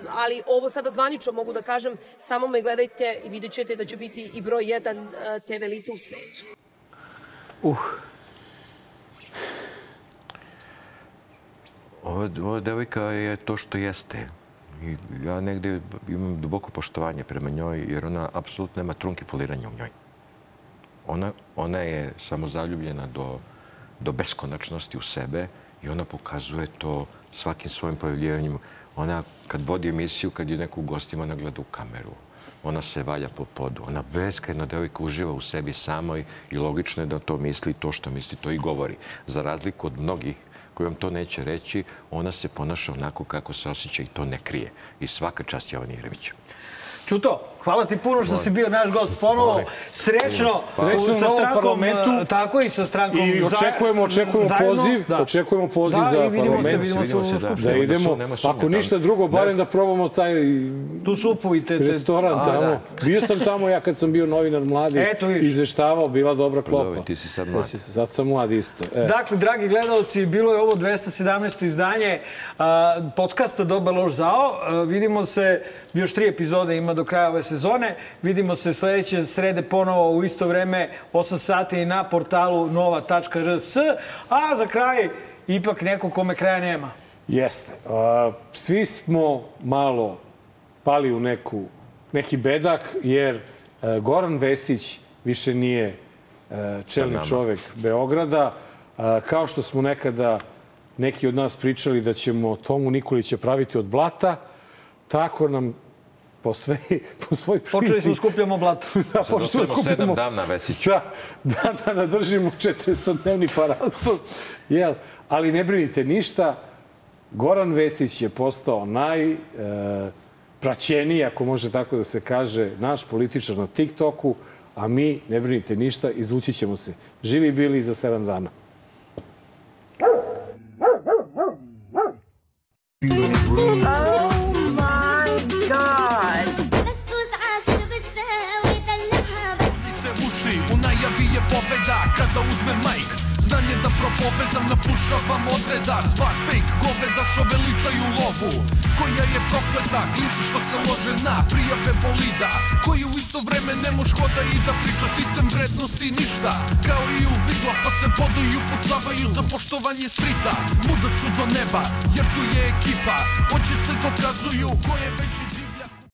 ali ovo sada zvanično mogu da kažem, samo me gledajte i vidjet ćete da ću biti i broj jedan TV lice u svetu. Uh, Ova, devojka je to što jeste. I ja negde imam duboko poštovanje prema njoj, jer ona apsolutno nema trunke foliranja u njoj. Ona, ona je samozaljubljena do, do beskonačnosti u sebe i ona pokazuje to svakim svojim pojavljivanjem. Ona kad vodi emisiju, kad je neko u gostima, ona gleda u kameru. Ona se valja po podu. Ona beskrajno devojka uživa u sebi samoj i logično je da to misli to što misli, to i govori. Za razliku od mnogih koji vam to neće reći, ona se ponaša onako kako se osjeća i to ne krije. I svaka čast Jovani Jeremića. Čuto, hvala ti puno što si bio naš gost ponovo. Srećno, Srećno u sa strankom, parlamentu. e, tako i sa strankom. I očekujemo, očekujemo zajedno. poziv, Da. očekujemo poziv Da, za se, parlament. vidimo se Vidimo se, da. Da idemo, ako da. ništa drugo, barem da probamo taj Tu supu i te... te... restoran A, tamo. da. Bio sam tamo ja kad sam bio novinar mladi, Eto, izveštavao, bila dobra klopa. Dobro, ti si sad mlad. si- sad sam mlad isto. E. Dakle, dragi gledalci, bilo je ovo 217. izdanje a, podcasta Dobar loš zao. A, vidimo se, još tri epizode ima do kraja ove sezone. Vidimo se sledeće srede ponovo u isto vreme, 8 sati na portalu nova.rs. A za kraj, ipak neko kome kraja nema. Jeste. Svi smo malo pali u neku, neki bedak, jer e, Goran Vesić više nije e, čelni čovek Beograda. Kao što smo nekada neki od nas pričali da ćemo Tomu Nikolića praviti od blata, tako nam po, sve, po svoj prilici... Počeli smo skupljamo blato. da, počeli smo sedam skupljamo... dana, Vesiću. Da, da, da, da držimo 400-dnevni parastos. Jel? Ali ne brinite ništa, Goran Vesić je postao naj... E, praćeniji, ako može tako da se kaže, naš političar na TikToku, a mi, ne brinite ništa, izvući ćemo se. Živi bili za sedam dana. te kada uzme majk Znanje da propovedam, napušavam odreda. Sva fake goveda što veličaju lovu. Koja je prokleta, klinci što se lože na prijave bolida. Koji u isto vreme ne moš hoda i da priča Sistem vrednosti ništa, kao i u vidla Pa se boduju, pucavaju za poštovanje strita. Muda su do neba, jer tu je ekipa. Oči se dokazuju ko je veći